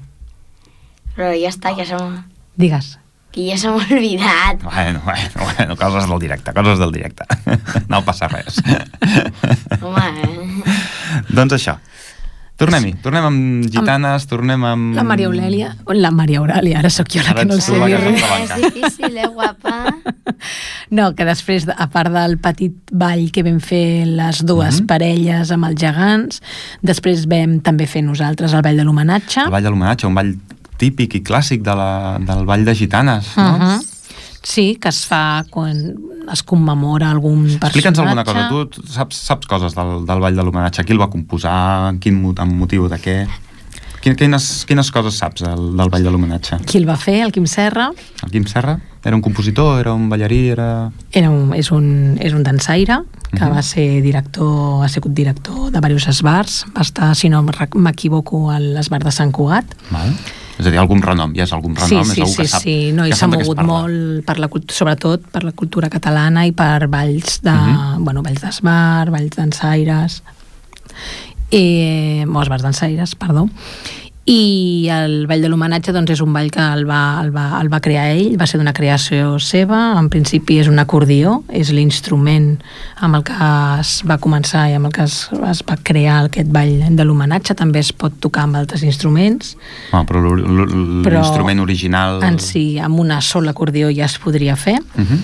Però ja està, ja som... Digues. Que ja s'ha oblidat. Bueno, bueno, bueno, coses del directe, coses del directe. No passa res. Home, eh? doncs això. Tornem-hi. Tornem amb gitanes, tornem amb... La Maria Eulèlia, o la Maria Auràlia, ara sóc jo la Ara que no sé dir res. Eh, és difícil, eh, guapa? No, que després, a part del petit ball que vam fer les dues Mhm. parelles amb els gegants, després vam també fer nosaltres el ball de l'homenatge. El ball de l'homenatge, un ball típic i clàssic de la, del ball de gitanes, no? Uh -huh. Sí, que es fa quan es commemora algun personatge. Explica'ns alguna cosa. Tu saps, saps coses del, del ball de l'homenatge? Qui el va composar? En quin amb motiu de què? Quin- Quines, quines coses saps del, del ball de l'homenatge? Qui el va fer? El Quim Serra. El Quim Serra? Era un compositor? Era un ballarí? Era... Era un, és, un, és un dansaire que Mhm. va ser director, ha sigut director de diversos esbars. Va estar, si no m'equivoco, a l'esbar de Sant Cugat. Val. És a dir, algun renom, ja és algun Sí, renom, sí, és algú sí, que sap, sí, no, i s'ha mogut molt, per la, sobretot per la cultura catalana i per balls de, Mhm. bueno, balls d'esbar, balls dansaires, i, o esbars dansaires, perdó, i el Ball de l'Homenatge doncs, és un ball que el va, el, va, el va crear ell, va ser d'una creació seva, en principi és un acordió, és l'instrument amb el que es va començar i amb el que es, es va crear aquest ball de l'homenatge, també es pot tocar amb altres instruments, Ah, però l'instrument original... en si amb una sola acordió ja es podria fer. Uh -huh.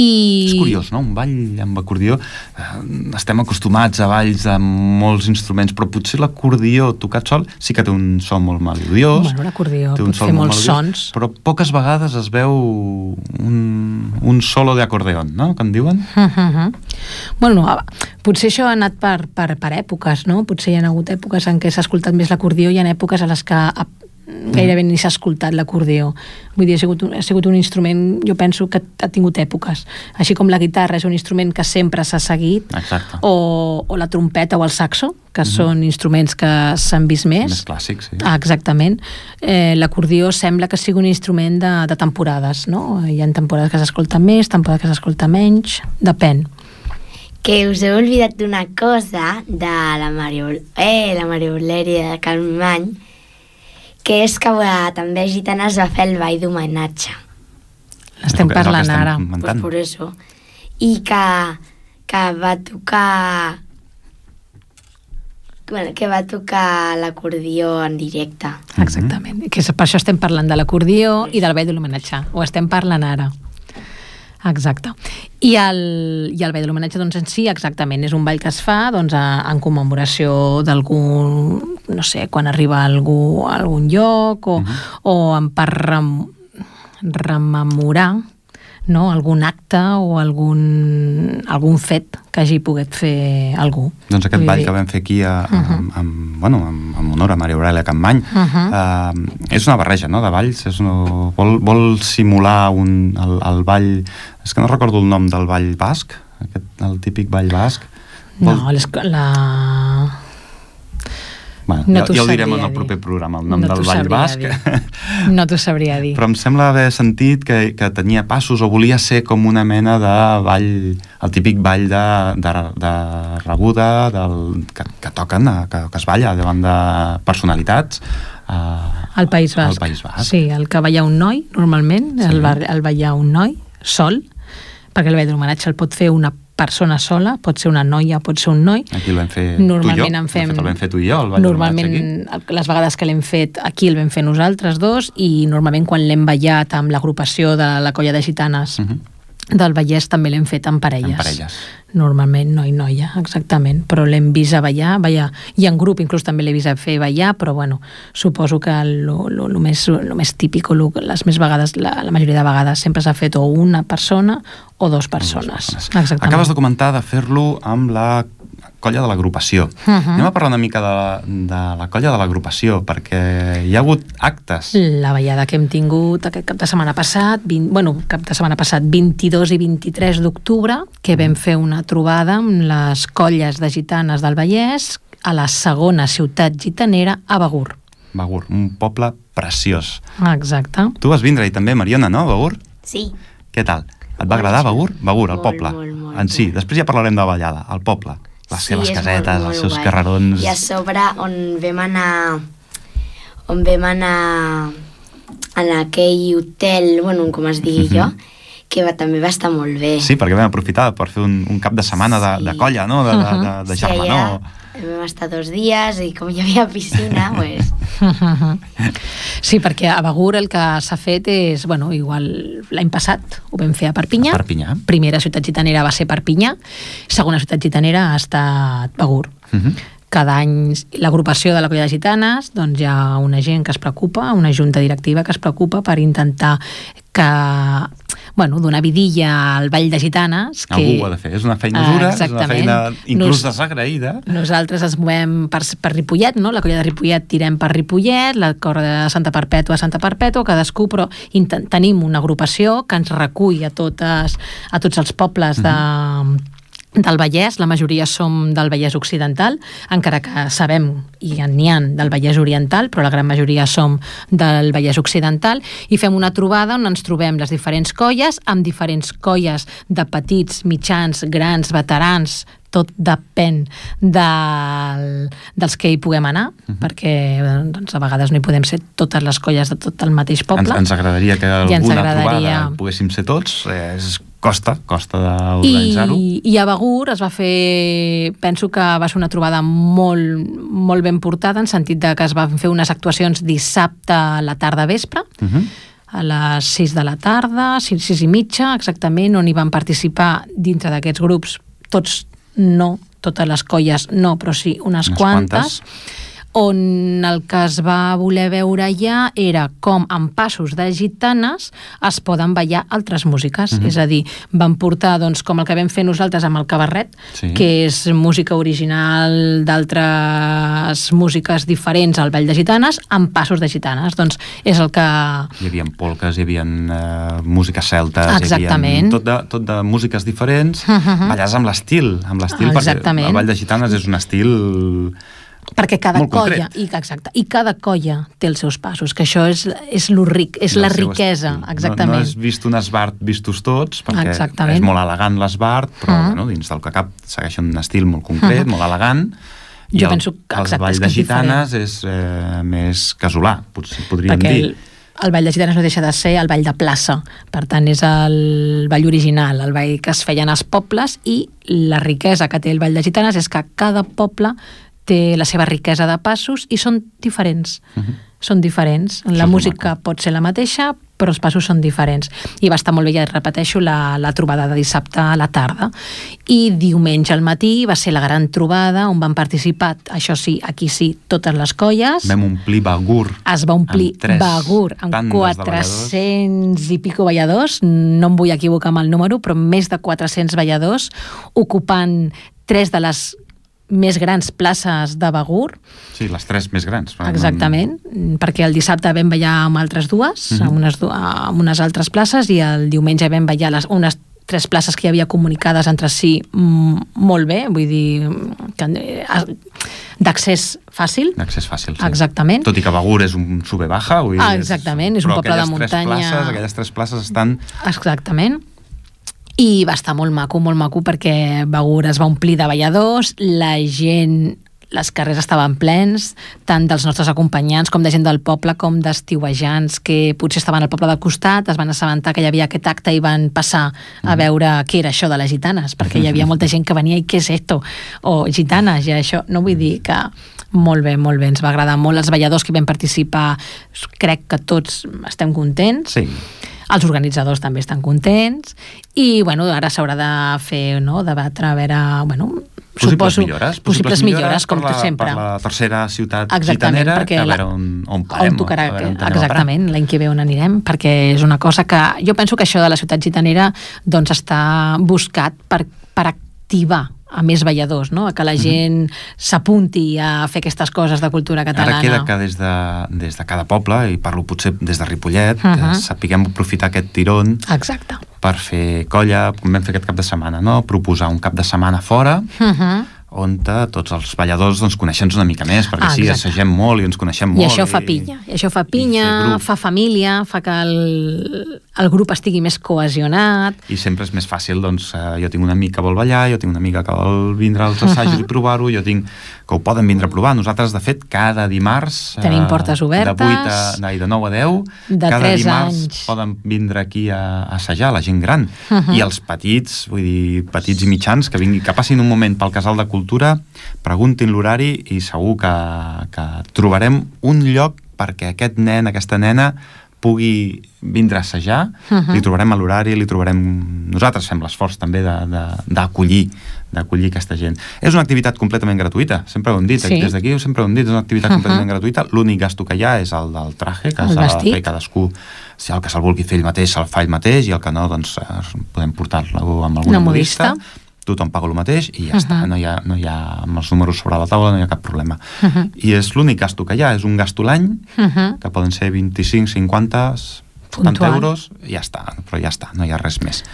I És curiós, no? Un ball amb acordió. Eh, estem acostumats a balls amb molts instruments, però potser l'acordió tocat sol sí que té un so molt melodiós. Bueno, l'acordió pot fer molt molts melodiós, sons. Però poques vegades es veu un, un solo d'acordeón, no? Que en diuen? Uh -huh. Bueno, potser això ha anat per, per, per èpoques, no? Potser hi ha hagut èpoques en què s'ha escoltat més l'acordió i ha èpoques a les que gairebé ni s'ha escoltat l'acordió. Vull dir, ha sigut, un, ha sigut un instrument, jo penso que ha tingut èpoques. Així com la guitarra és un instrument que sempre s'ha seguit, Exacte. o, o la trompeta o el saxo, que són instruments que s'han vist més. Més clàssic, sí. Ah, exactament. Eh, L'acordió sembla que sigui un instrument de, de temporades, no? Hi ha temporades que s'escolta més, temporades que s'escolta menys, depèn. que us heu oblidat d'una cosa de la Mario, eh, la Mario Valeria de Calmany, que és que eh, també a Gitanes va fer el ball d'homenatge. L'estem És que- que parlant estem ara. Pues por eso. I que, que va tocar... Bueno, que va tocar l'acordió en directe. Exactament. Que és, per això estem parlant de l'acordió i del ball de l'homenatge. Ho estem parlant ara. Exacte. I el, i el ball de l'homenatge, doncs, en si, exactament, és un ball que es fa doncs, a, en commemoració d'algun, no sé, quan arriba algú a algun lloc o, uh -huh. o en per rem, rememorar no? algun acte o algun, algun fet que hagi pogut fer algú. Doncs aquest ball dir- que vam fer aquí a, amb, amb, bueno, amb, amb honor a Maria Aurelia Campmany Uh-huh. eh, és una barreja no, de balls és una, vol, vol simular un, el, el ball és que no recordo el nom del ball basc aquest, el típic ball basc No, les, la... bueno, no ja, ja ho direm en el dir. proper programa el nom No del sabria basc dir. No t'ho sabria dir. però em sembla haver sentit que, que tenia passos o volia ser com una mena de ball, el típic ball de, de, de rebuda del, que, que toquen, eh, que, que es balla davant de personalitats eh, Al País Basc. Al País Basc. Sí, el que veia un noi, normalment, Sí. el, el veia un noi, sol, perquè el ball de l'homenatge el pot fer una persona sola, pot ser una noia, pot ser un noi. Aquí el vam fer Normalment tu i jo. en fem... fet, el vam fer tu i jo, el Normalment, d'homenatge aquí. les vegades que l'hem fet aquí el vam fer nosaltres dos i normalment quan l'hem ballat amb l'agrupació de la colla de gitanes Mhm. Del Vallès també l'hem fet en parelles. En parelles. Normalment noi noia, exactament, però l'hem vist a ballar, ballar, i en grup inclús també l'he vist a fer ballar, però bueno, suposo que el lo, lo més, lo més típic, o lo, les més vegades, la, la majoria de vegades sempre s'ha fet o una persona o dos persones. Exactament. Acabes de comentar de fer-lo amb la colla de l'agrupació. Uh -huh. Anem a parlar una mica de, de la colla de l'agrupació, perquè hi ha hagut actes. La ballada que hem tingut aquest cap de setmana passat, 20, bueno, cap de setmana passat, 22 i 23 d'octubre, que vam fer una trobada amb les colles de gitanes del Vallès a la segona ciutat gitanera, a Begur. Begur, un poble preciós. Exacte. Tu vas vindre i també, Mariona, no, Begur? Sí, Què tal? Et va agradar Begur? Begur, el Molt, poble. molt, molt, en si. molt. Després ja parlarem de la ballada, el poble. Les sí, seves és casetes, molt, molt els seus guai. carrerons... I a sobre on vam anar on vam anar en aquell hotel, bueno, com es digui jo, que va, també va estar molt bé. Sí, perquè vam aprofitar per fer un, un cap de setmana de, de Sí. colla, no? De, de, de, de Sí, germanor. allà vam estar dos dies i com hi havia piscina, pues, Sí, perquè a Begur el que s'ha fet és, bueno, igual l'any passat ho vam fer a Perpinyà. A Perpinyà. Primera ciutat gitanera va ser Perpinyà, segona ciutat gitanera ha estat Begur. Uh -huh. cada any l'agrupació de la colla de gitanes doncs hi ha una gent que es preocupa, una junta directiva que es preocupa per intentar que bueno, donar vidilla al Ball de Gitanes que Algú ho ha de fer. És una feina dura, Ah, és una exactament. feina inclús Nos- desagraïda. nosaltres ens movem per, per Ripollet, no? la colla de Ripollet tirem per Ripollet, la corda de Santa Perpètua a Santa Perpètua, cadascú, però tenim una agrupació que ens recull a, totes, a tots els pobles de, del Vallès, la majoria som del Vallès Occidental, encara que sabem, i n'hi ha del Vallès Oriental, però la gran majoria som del Vallès Occidental, i fem una trobada on ens trobem les diferents colles, amb diferents colles de petits, mitjans, grans, veterans, tot depèn del, dels que hi puguem anar, perquè eh, doncs, a vegades no hi podem ser totes les colles de tot el mateix poble. Ens, ens agradaria que I ens alguna agradaria. trobada poguéssim ser tots. Eh, és, costa, costa d'organitzar-ho. I, I a Begur es va fer, penso que va ser una trobada molt, molt ben portada, en sentit de que es van fer unes actuacions dissabte a la tarda vespre, Uh -huh. a les 6 de la tarda, 6, 6 i mitja, exactament, on hi van participar dintre d'aquests grups, tots no, totes les colles no, però sí unes, Unes quantes, on el que es va voler veure ja era com amb passos de gitanes es poden ballar altres músiques, Mhm. és a dir, van portar doncs, com el que vam fer nosaltres amb el cabarret, Sí. que és música original d'altres músiques diferents al ball de gitanes amb passos de gitanes, doncs és el que Hi havia polques, hi havia eh, músiques celtes, Exactament. hi havia tot de, tot de músiques diferents, Mhm. ballars amb l'estil, amb l'estil, perquè Exactament. el Ball de Gitanes és un estil perquè cada Molt colla, concret. i, exacte, i cada colla té els seus passos, que això és, és lo ric, és I la el riquesa, estil. exactament. No, no és vist un esbart vistos tots, perquè Exactament. és molt elegant l'esbart, però Mhm. bueno, dins del que cap segueixen un estil molt concret, molt elegant, i Jo el, penso que, el exacte, ball és que de és gitanes és eh, més casolà, potser podríem perquè dir. el, el ball de gitanes no deixa de ser el ball de plaça, per tant és el ball original, el ball que es feien als pobles i la riquesa que té el ball de gitanes és que cada poble té la seva riquesa de passos i són diferents. Són diferents. és La música pot ser la mateixa, però els passos són diferents. I va estar molt bé, ja repeteixo, la, la trobada de dissabte a la tarda. I diumenge al matí va ser la gran trobada on van participar, això sí, aquí sí, totes les colles Vam omplir Begur. es va omplir amb Begur amb tandes de 400 i pico balladors, no em vull equivocar amb el número, però més de 400 balladors, ocupant tres de les més grans places de Begur, Sí, les tres més grans. exactament, perquè el dissabte vam ballar amb altres dues, Mhm. amb, unes, amb unes altres places, i el diumenge vam ballar les, unes tres places que hi havia comunicades entre si mm, molt bé, vull dir, eh, d'accés fàcil, D'accés fàcil, sí. Exactament. Tot i que Begur és un sube-baja. Ah, exactament, és un però poble de muntanya. Places, aquelles tres places estan... Exactament. I va estar molt maco, molt maco, perquè Begur es va omplir de balladors, la gent les carrers estaven plens, tant dels nostres acompanyants com de gent del poble, com d'estiuejants que potser estaven al poble del costat, es van assabentar que hi havia aquest acte i van passar a veure què era això de les gitanes, perquè hi havia molta gent que venia i què és esto? O gitanes, i això, no vull dir que molt bé, molt bé, ens va agradar molt. Els balladors que vam participar, crec que tots estem contents. Sí. els organitzadors també estan contents i bueno, ara s'haurà de fer, no?, debatre a veure, bueno, Possibles suposo, millores. possibles millores, com per la, sempre. Per la tercera ciutat Exactament, gitanera, perquè a veure on, on parem. on tocarà, a veure on exactament, l'any que ve on anirem, perquè és una cosa que jo penso que això de la ciutat gitanera doncs està buscat per, per activar a més balladors, no? a que la gent s'apunti a fer aquestes coses de cultura catalana. Ara queda que des de, des de cada poble, i parlo potser des de Ripollet, Mhm. -huh. sapiguem aprofitar aquest tirón Exacte. per fer colla, com vam fer aquest cap de setmana, no? proposar un cap de setmana fora, Uh -huh. On tots els balladors doncs, coneixem una mica més, perquè Ah, sí, assagem molt i ens coneixem I molt. això fa pinya, i això fa i pinya, fa família, fa que el, el grup estigui més cohesionat, I sempre és més fàcil, doncs, eh, jo tinc una amic que vol ballar, jo tinc una amiga que vol vindre als assajos i provar-ho, jo tinc que ho poden vindre a provar. Nosaltres, de fet, cada dimarts... Tenim portes obertes. De 8 a, no, i de 9 a 10. De cada dimarts anys. poden vindre aquí a, a assajar, la gent gran. Mhm. I els petits, vull dir, petits i mitjans, que, vingui, que passin un moment pel Casal de Cultura, preguntin l'horari i segur que, que trobarem un lloc perquè aquest nen, aquesta nena, pugui vindre a assajar, Mhm. li trobarem a l'horari, li trobarem... Nosaltres fem l'esforç també d'acollir d'acollir aquesta gent. És una activitat completament gratuïta, sempre ho hem dit, Sí. des d'aquí sempre ho hem dit, és una activitat Mhm. completament gratuïta, l'únic gasto que hi ha és el del traje, que s'ha de fer cadascú, si el que se'l vulgui fer ell mateix, se'l fa ell mateix, i el que no, doncs eh, podem portar-lo amb alguna Una modista. Tothom paga el mateix i ja Mhm. està, no hi, ha, no hi ha amb els números sobre la taula, no hi ha cap problema. Mhm. I és l'únic gasto que hi ha, és un gasto l'any, Mhm. que poden ser 25, 50, 70 Puntual. euros, i ja està, però ja està, no hi ha res més.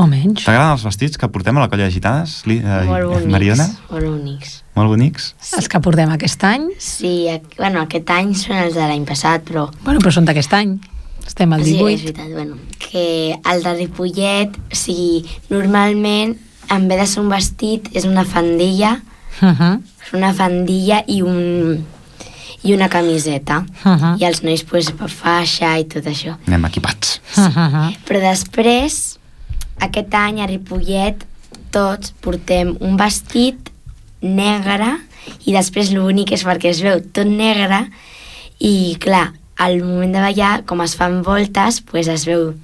o menys. T'agraden els vestits que portem a la colla de gitanes, Li, eh, Molt bonics. Mariona? Molt bonics. Molt bonics? Els que portem aquest any, Sí, bueno, aquest any són els de l'any passat, però... bueno, però són d'aquest any. Estem al Sí, és 18. veritat, bueno, que el de Ripollet, o sigui, normalment, en vez de ser un vestit, és una fandilla, Uh -huh. és una fandilla i un i una camiseta. Uh -huh. I els nois, pues, faixa i tot això. Anem equipats. Uh -huh. Però després, aquest any a Ripollet, tots portem un vestit negre i després l'únic és perquè es veu tot negre i, clar, al moment de ballar, com es fan voltes, pues es veu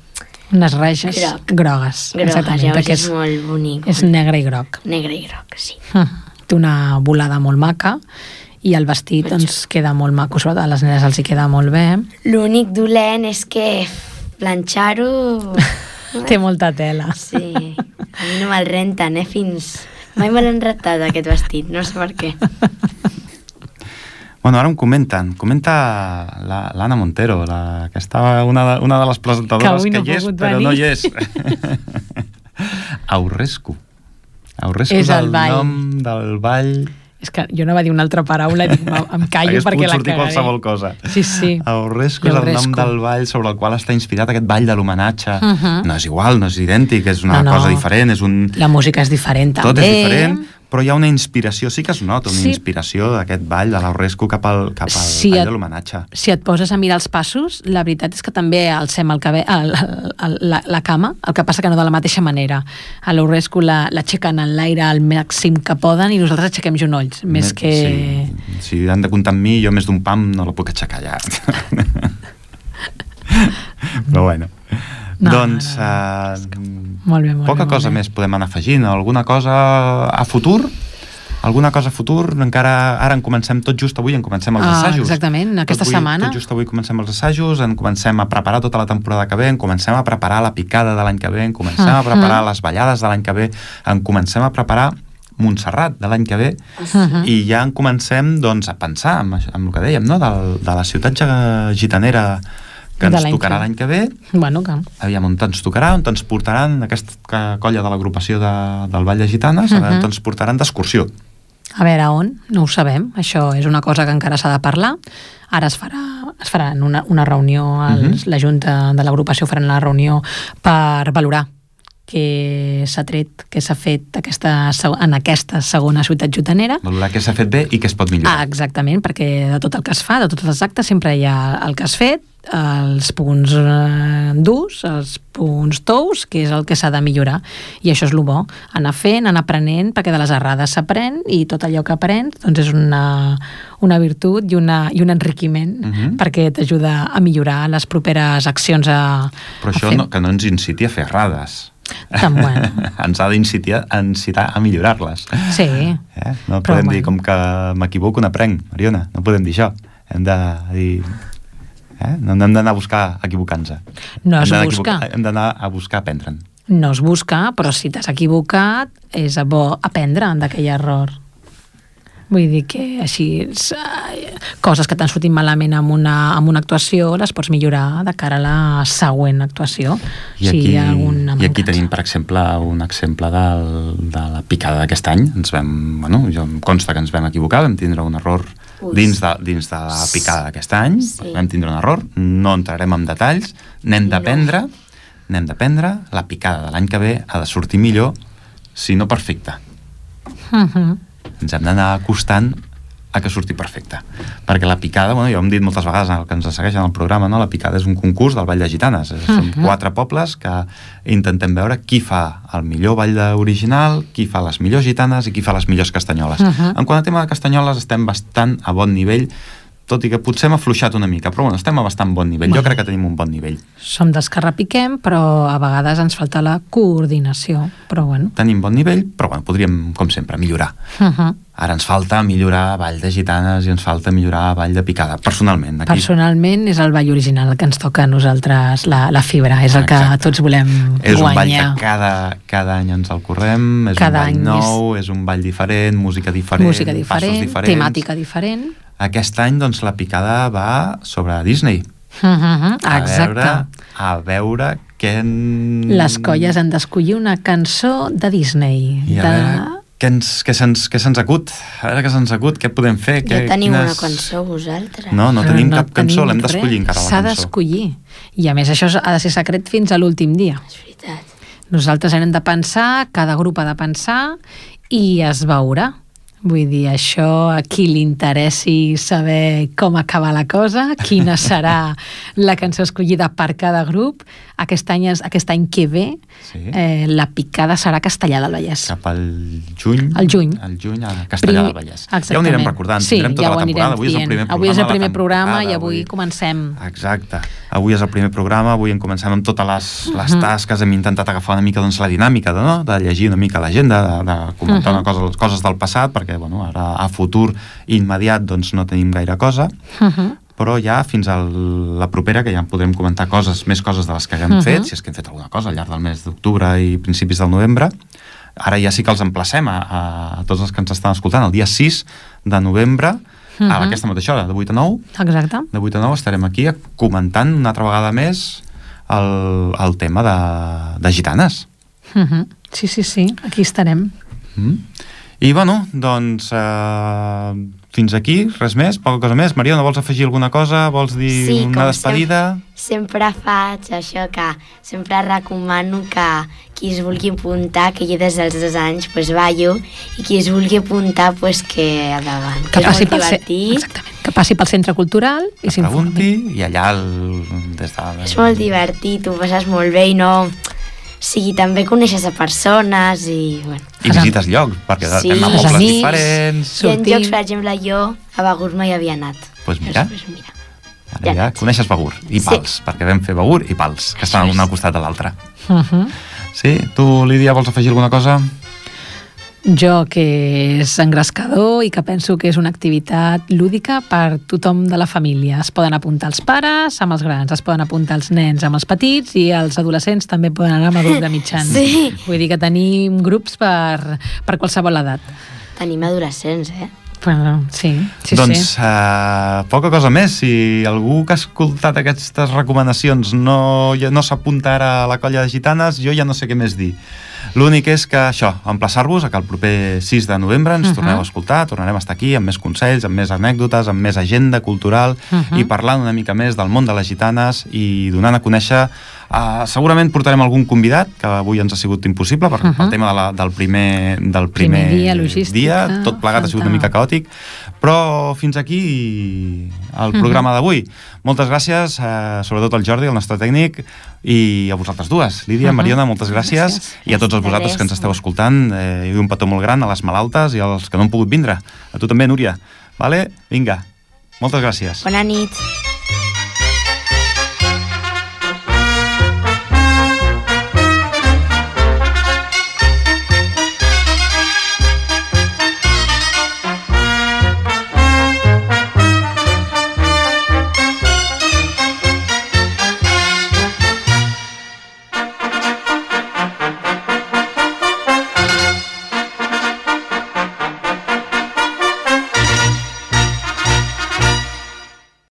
Unes rages Groc. grogues. exactament, llavors perquè és molt bonic. és negre i groc. Negre i groc, sí. Uh, té una volada molt maca i el vestit doncs, queda molt maco, sobretot a les nenes els hi queda molt bé. L'únic dolent és que planxar-ho... Té molta tela. Sí, a mi no me'l renten, eh, fins... Mai me l'han rentat, aquest vestit, no sé per què. Bueno, ara em comenten. Comenta la- l'Anna Montero, la, que estava una de, una de les presentadores Que avui no que hi és, però no venir. hi és. Aurrescu. Aurrescu És és el el ball. nom del ball És que jo no va dir una altra paraula, dic, "Ma- em callo perquè pogut la sortir cagaré. qualsevol cosa. Sí, sí. Aurresco és el nom del ball sobre el qual està inspirat aquest ball de l'homenatge. Mhm. No és igual, no és idèntic, és una No, no. cosa diferent, és un... La música és diferent també. Tot és diferent, però hi ha una inspiració, sí que es nota una Sí. inspiració d'aquest ball de l'Aurresco cap al, cap al Sí, ball et- de l'homenatge. Si et poses a mirar els passos, la veritat és que també alcem el cabell, el, el, el, la, la cama, el que passa que no de la mateixa manera. A l'Urresco la- l'aixequen en l'aire al màxim que poden i nosaltres aixequem genolls, més que... Sí. Si han de comptar amb mi, jo més d'un pam no la puc aixecar ja. però bueno. No, doncs... no, Uh, Molt bé, molt poca bé, molt cosa bé. més podem anar afegint. Alguna cosa a futur? Alguna cosa a futur? Encara ara en comencem tot just avui, en comencem els Ah, assajos. exactament, aquesta tot avui, setmana. Tot just avui comencem els assajos, en comencem a preparar tota la temporada que ve, en comencem a preparar la picada de l'any que ve, en comencem a Mhm. preparar les ballades de l'any que ve, en comencem a preparar Montserrat de l'any que ve Mhm. i ja en comencem doncs, a pensar en, en el que dèiem, no? de, de la ciutat gitanera que ens tocarà l'any que ve Bueno, que... aviam on ens tocarà, on ens portaran aquesta colla de l'agrupació de, del Vall de Gitanes, veure Mhm. on ens portaran d'excursió. A veure on, no ho sabem. Això és una cosa que encara s'ha de parlar. Ara es farà, es farà una, una reunió, els, Mhm. la Junta de l'agrupació farà una reunió per valorar què s'ha tret, què s'ha fet aquesta, en aquesta segona ciutat jutanera. Valorar què s'ha fet bé i què es pot millorar. Ah, exactament, perquè de tot el que es fa, de tots els actes, sempre hi ha el que has fet, els punts eh, durs, els punts tous, que és el que s'ha de millorar. I això és el bo, anar fent, anar aprenent, perquè de les errades s'aprèn i tot allò que aprens doncs és una, una virtut i, una, i un enriquiment Mhm. perquè t'ajuda a millorar les properes accions a, Però a això fer. no, que no ens inciti a fer errades. Tan bueno. ens ha d'incitar a, millorar-les. Sí, Eh? No Però podem dir bueno. com que m'equivoco n'aprenc, Mariona, no podem dir això. Hem de dir... Eh? No no hem d'anar a buscar equivocant-se. No es Hem busca. Hem d'anar a buscar aprendre'n. no es busca, però si t'has equivocat és bo aprendre d'aquell error. Vull dir que així és, eh, coses que t'han sortit malament amb una, amb una actuació les pots millorar de cara a la següent actuació. I si aquí, hi ha alguna I aquí tenim, per exemple, un exemple del, de la picada d'aquest any. Ens vam, bueno, jo em consta que ens vam equivocar, vam tindre un error Ui. dins de, dins de la picada d'aquest any. Sí. Vam tindre un error, no entrarem en detalls, n'hem d'aprendre, n'hem d'aprendre, la picada de l'any que ve ha de sortir millor, si no perfecta. Mhm. Ens hem d'anar acostant a que surti perfecta. Perquè la picada, bueno, ja ho hem dit moltes vegades el que ens segueixen al programa, no? la picada és un concurs del Ball de Gitanes. Uh Són Mhm. quatre pobles que intentem veure qui fa el millor ball original, qui fa les millors gitanes i qui fa les millors castanyoles. Mhm. En quant a tema de castanyoles estem bastant a bon nivell, tot i que potser hem afluixat una mica, però bueno, estem a bastant bon nivell. Bueno. Jo crec que tenim un bon nivell. Som dels que repiquem, però a vegades ens falta la coordinació. Però bueno. Tenim bon nivell, però bueno, podríem, com sempre, millorar. Mhm. Ara ens falta millorar Vall de Gitanes i ens falta millorar Vall de Picada, personalment. Aquí, Personalment és el ball original el que ens toca a nosaltres, la, la fibra, és el que Exacte. tots volem és un ball guanyar. que cada, cada any ens el correm, és Cada un ball any nou, és... un ball diferent, música diferent, Música passos diferent, diferents. temàtica diferent. Aquest any, doncs, la picada va sobre Disney. Mhm, A Exacte. veure, a veure què... En... Les colles han d'escollir una cançó de Disney. I a de... veure què, ens, què, se'ns, què se'ns acut. A veure què se'ns acut, què podem fer. Ja què, teniu una quines- cançó vosaltres. No, no tenim cap cançó, tenim l'hem d'escollir encara la S'ha cançó. d'escollir. I a més això ha de ser secret fins a l'últim dia. És veritat. Nosaltres hem de pensar, cada grup ha de pensar i es veurà. Vull dir, això a qui li interessi saber com acaba la cosa, quina serà la cançó escollida per cada grup, aquest any, és- aquest any que ve Sí. eh, la picada serà Castellà del Vallès. cap al juny, Al juny. al juny a Castellà del Prim- Vallès. Ja ho Exactament. anirem recordant, sí, tindrem tota ja la temporada. Avui és el primer programa. Avui és el primer programa i avui comencem. Exacte. Avui és el primer programa, avui en comencem amb totes les, les Mhm. tasques, hem intentat agafar una mica doncs, la dinàmica de, no? de llegir una mica l'agenda, de, de comentar Mhm. una cosa, les coses del passat, perquè bueno, ara a futur immediat doncs, no tenim gaire cosa, Uh -huh. però ja fins a la propera, que ja podrem comentar coses, més coses de les que haguem Mhm. fet, si és que hem fet alguna cosa al llarg del mes d'octubre i principis del novembre. Ara ja sí que els emplacem a, a, a tots els que ens estan escoltant. El dia 6 de novembre, a Mhm. aquesta mateixa hora, de 8 a 9, Exacte. de 8 a 9 estarem aquí comentant una altra vegada més el, el tema de, de gitanes. Uh -huh. Sí, sí, sí, aquí estarem. Mm? I bueno, doncs eh, fins aquí, res més, poca cosa més. Mariona, vols afegir alguna cosa? Vols dir Sí, una despedida? Sempre faig això que sempre recomano que qui es vulgui apuntar, que jo des dels dos anys pues, ballo, i qui es vulgui apuntar pues, que endavant. Que és passi, molt pel, ce- divertit. exactament, que passi pel centre cultural i s'informi. Pregunti i allà el, des de... És molt divertit, ho passes molt bé i no... Sigui, també coneixes a persones i... Bueno. I visites llocs, perquè Sí. anem a pobles amics. diferents. I en Sortim. jocs, per exemple, jo a Begur mai havia anat. Pues mira. Pues mira. Ara Ja ja coneixes Begur i Sí. Pals, perquè vam fer Begur i Pals, que estan Això un és. al costat de l'altre. Uh -huh. Sí? Tu, Lídia, vols afegir alguna cosa? Jo que és engrescador i que penso que és una activitat lúdica per tothom de la família. Es poden apuntar els pares amb els grans, es poden apuntar els nens amb els petits i els adolescents també poden anar amb el grup de mitjans. Sí. Vull dir que tenim grups per, per qualsevol edat. Tenim adolescents, eh? Bueno, sí, sí, doncs sí. eh, poca cosa més. Si algú que ha escoltat aquestes recomanacions no, no s'apunta ara a la colla de gitanes, jo ja no sé què més dir. L'únic és que això, emplaçar-vos a que el proper 6 de novembre ens Mhm. torneu a escoltar, tornarem a estar aquí amb més consells, amb més anècdotes, amb més agenda cultural Mhm. i parlant una mica més del món de les gitanes i donant a conèixer Uh, segurament portarem algun convidat, que avui ens ha sigut impossible per, uh Mhm. pel tema de la, del primer, del primer, Primer dia, logística, dia. Tot plegat ha sigut una mica caòtic, però fins aquí el programa d'avui. Moltes gràcies, eh, sobretot al Jordi, el nostre tècnic, i a vosaltres dues. Lídia, Mhm. Mariona, moltes gràcies. Gràcies. I a tots els vosaltres res. que ens esteu escoltant, eh, i un petó molt gran a les malaltes i als que no han pogut vindre. A tu també, Núria. Vale? Vinga. Moltes gràcies. Bona nit.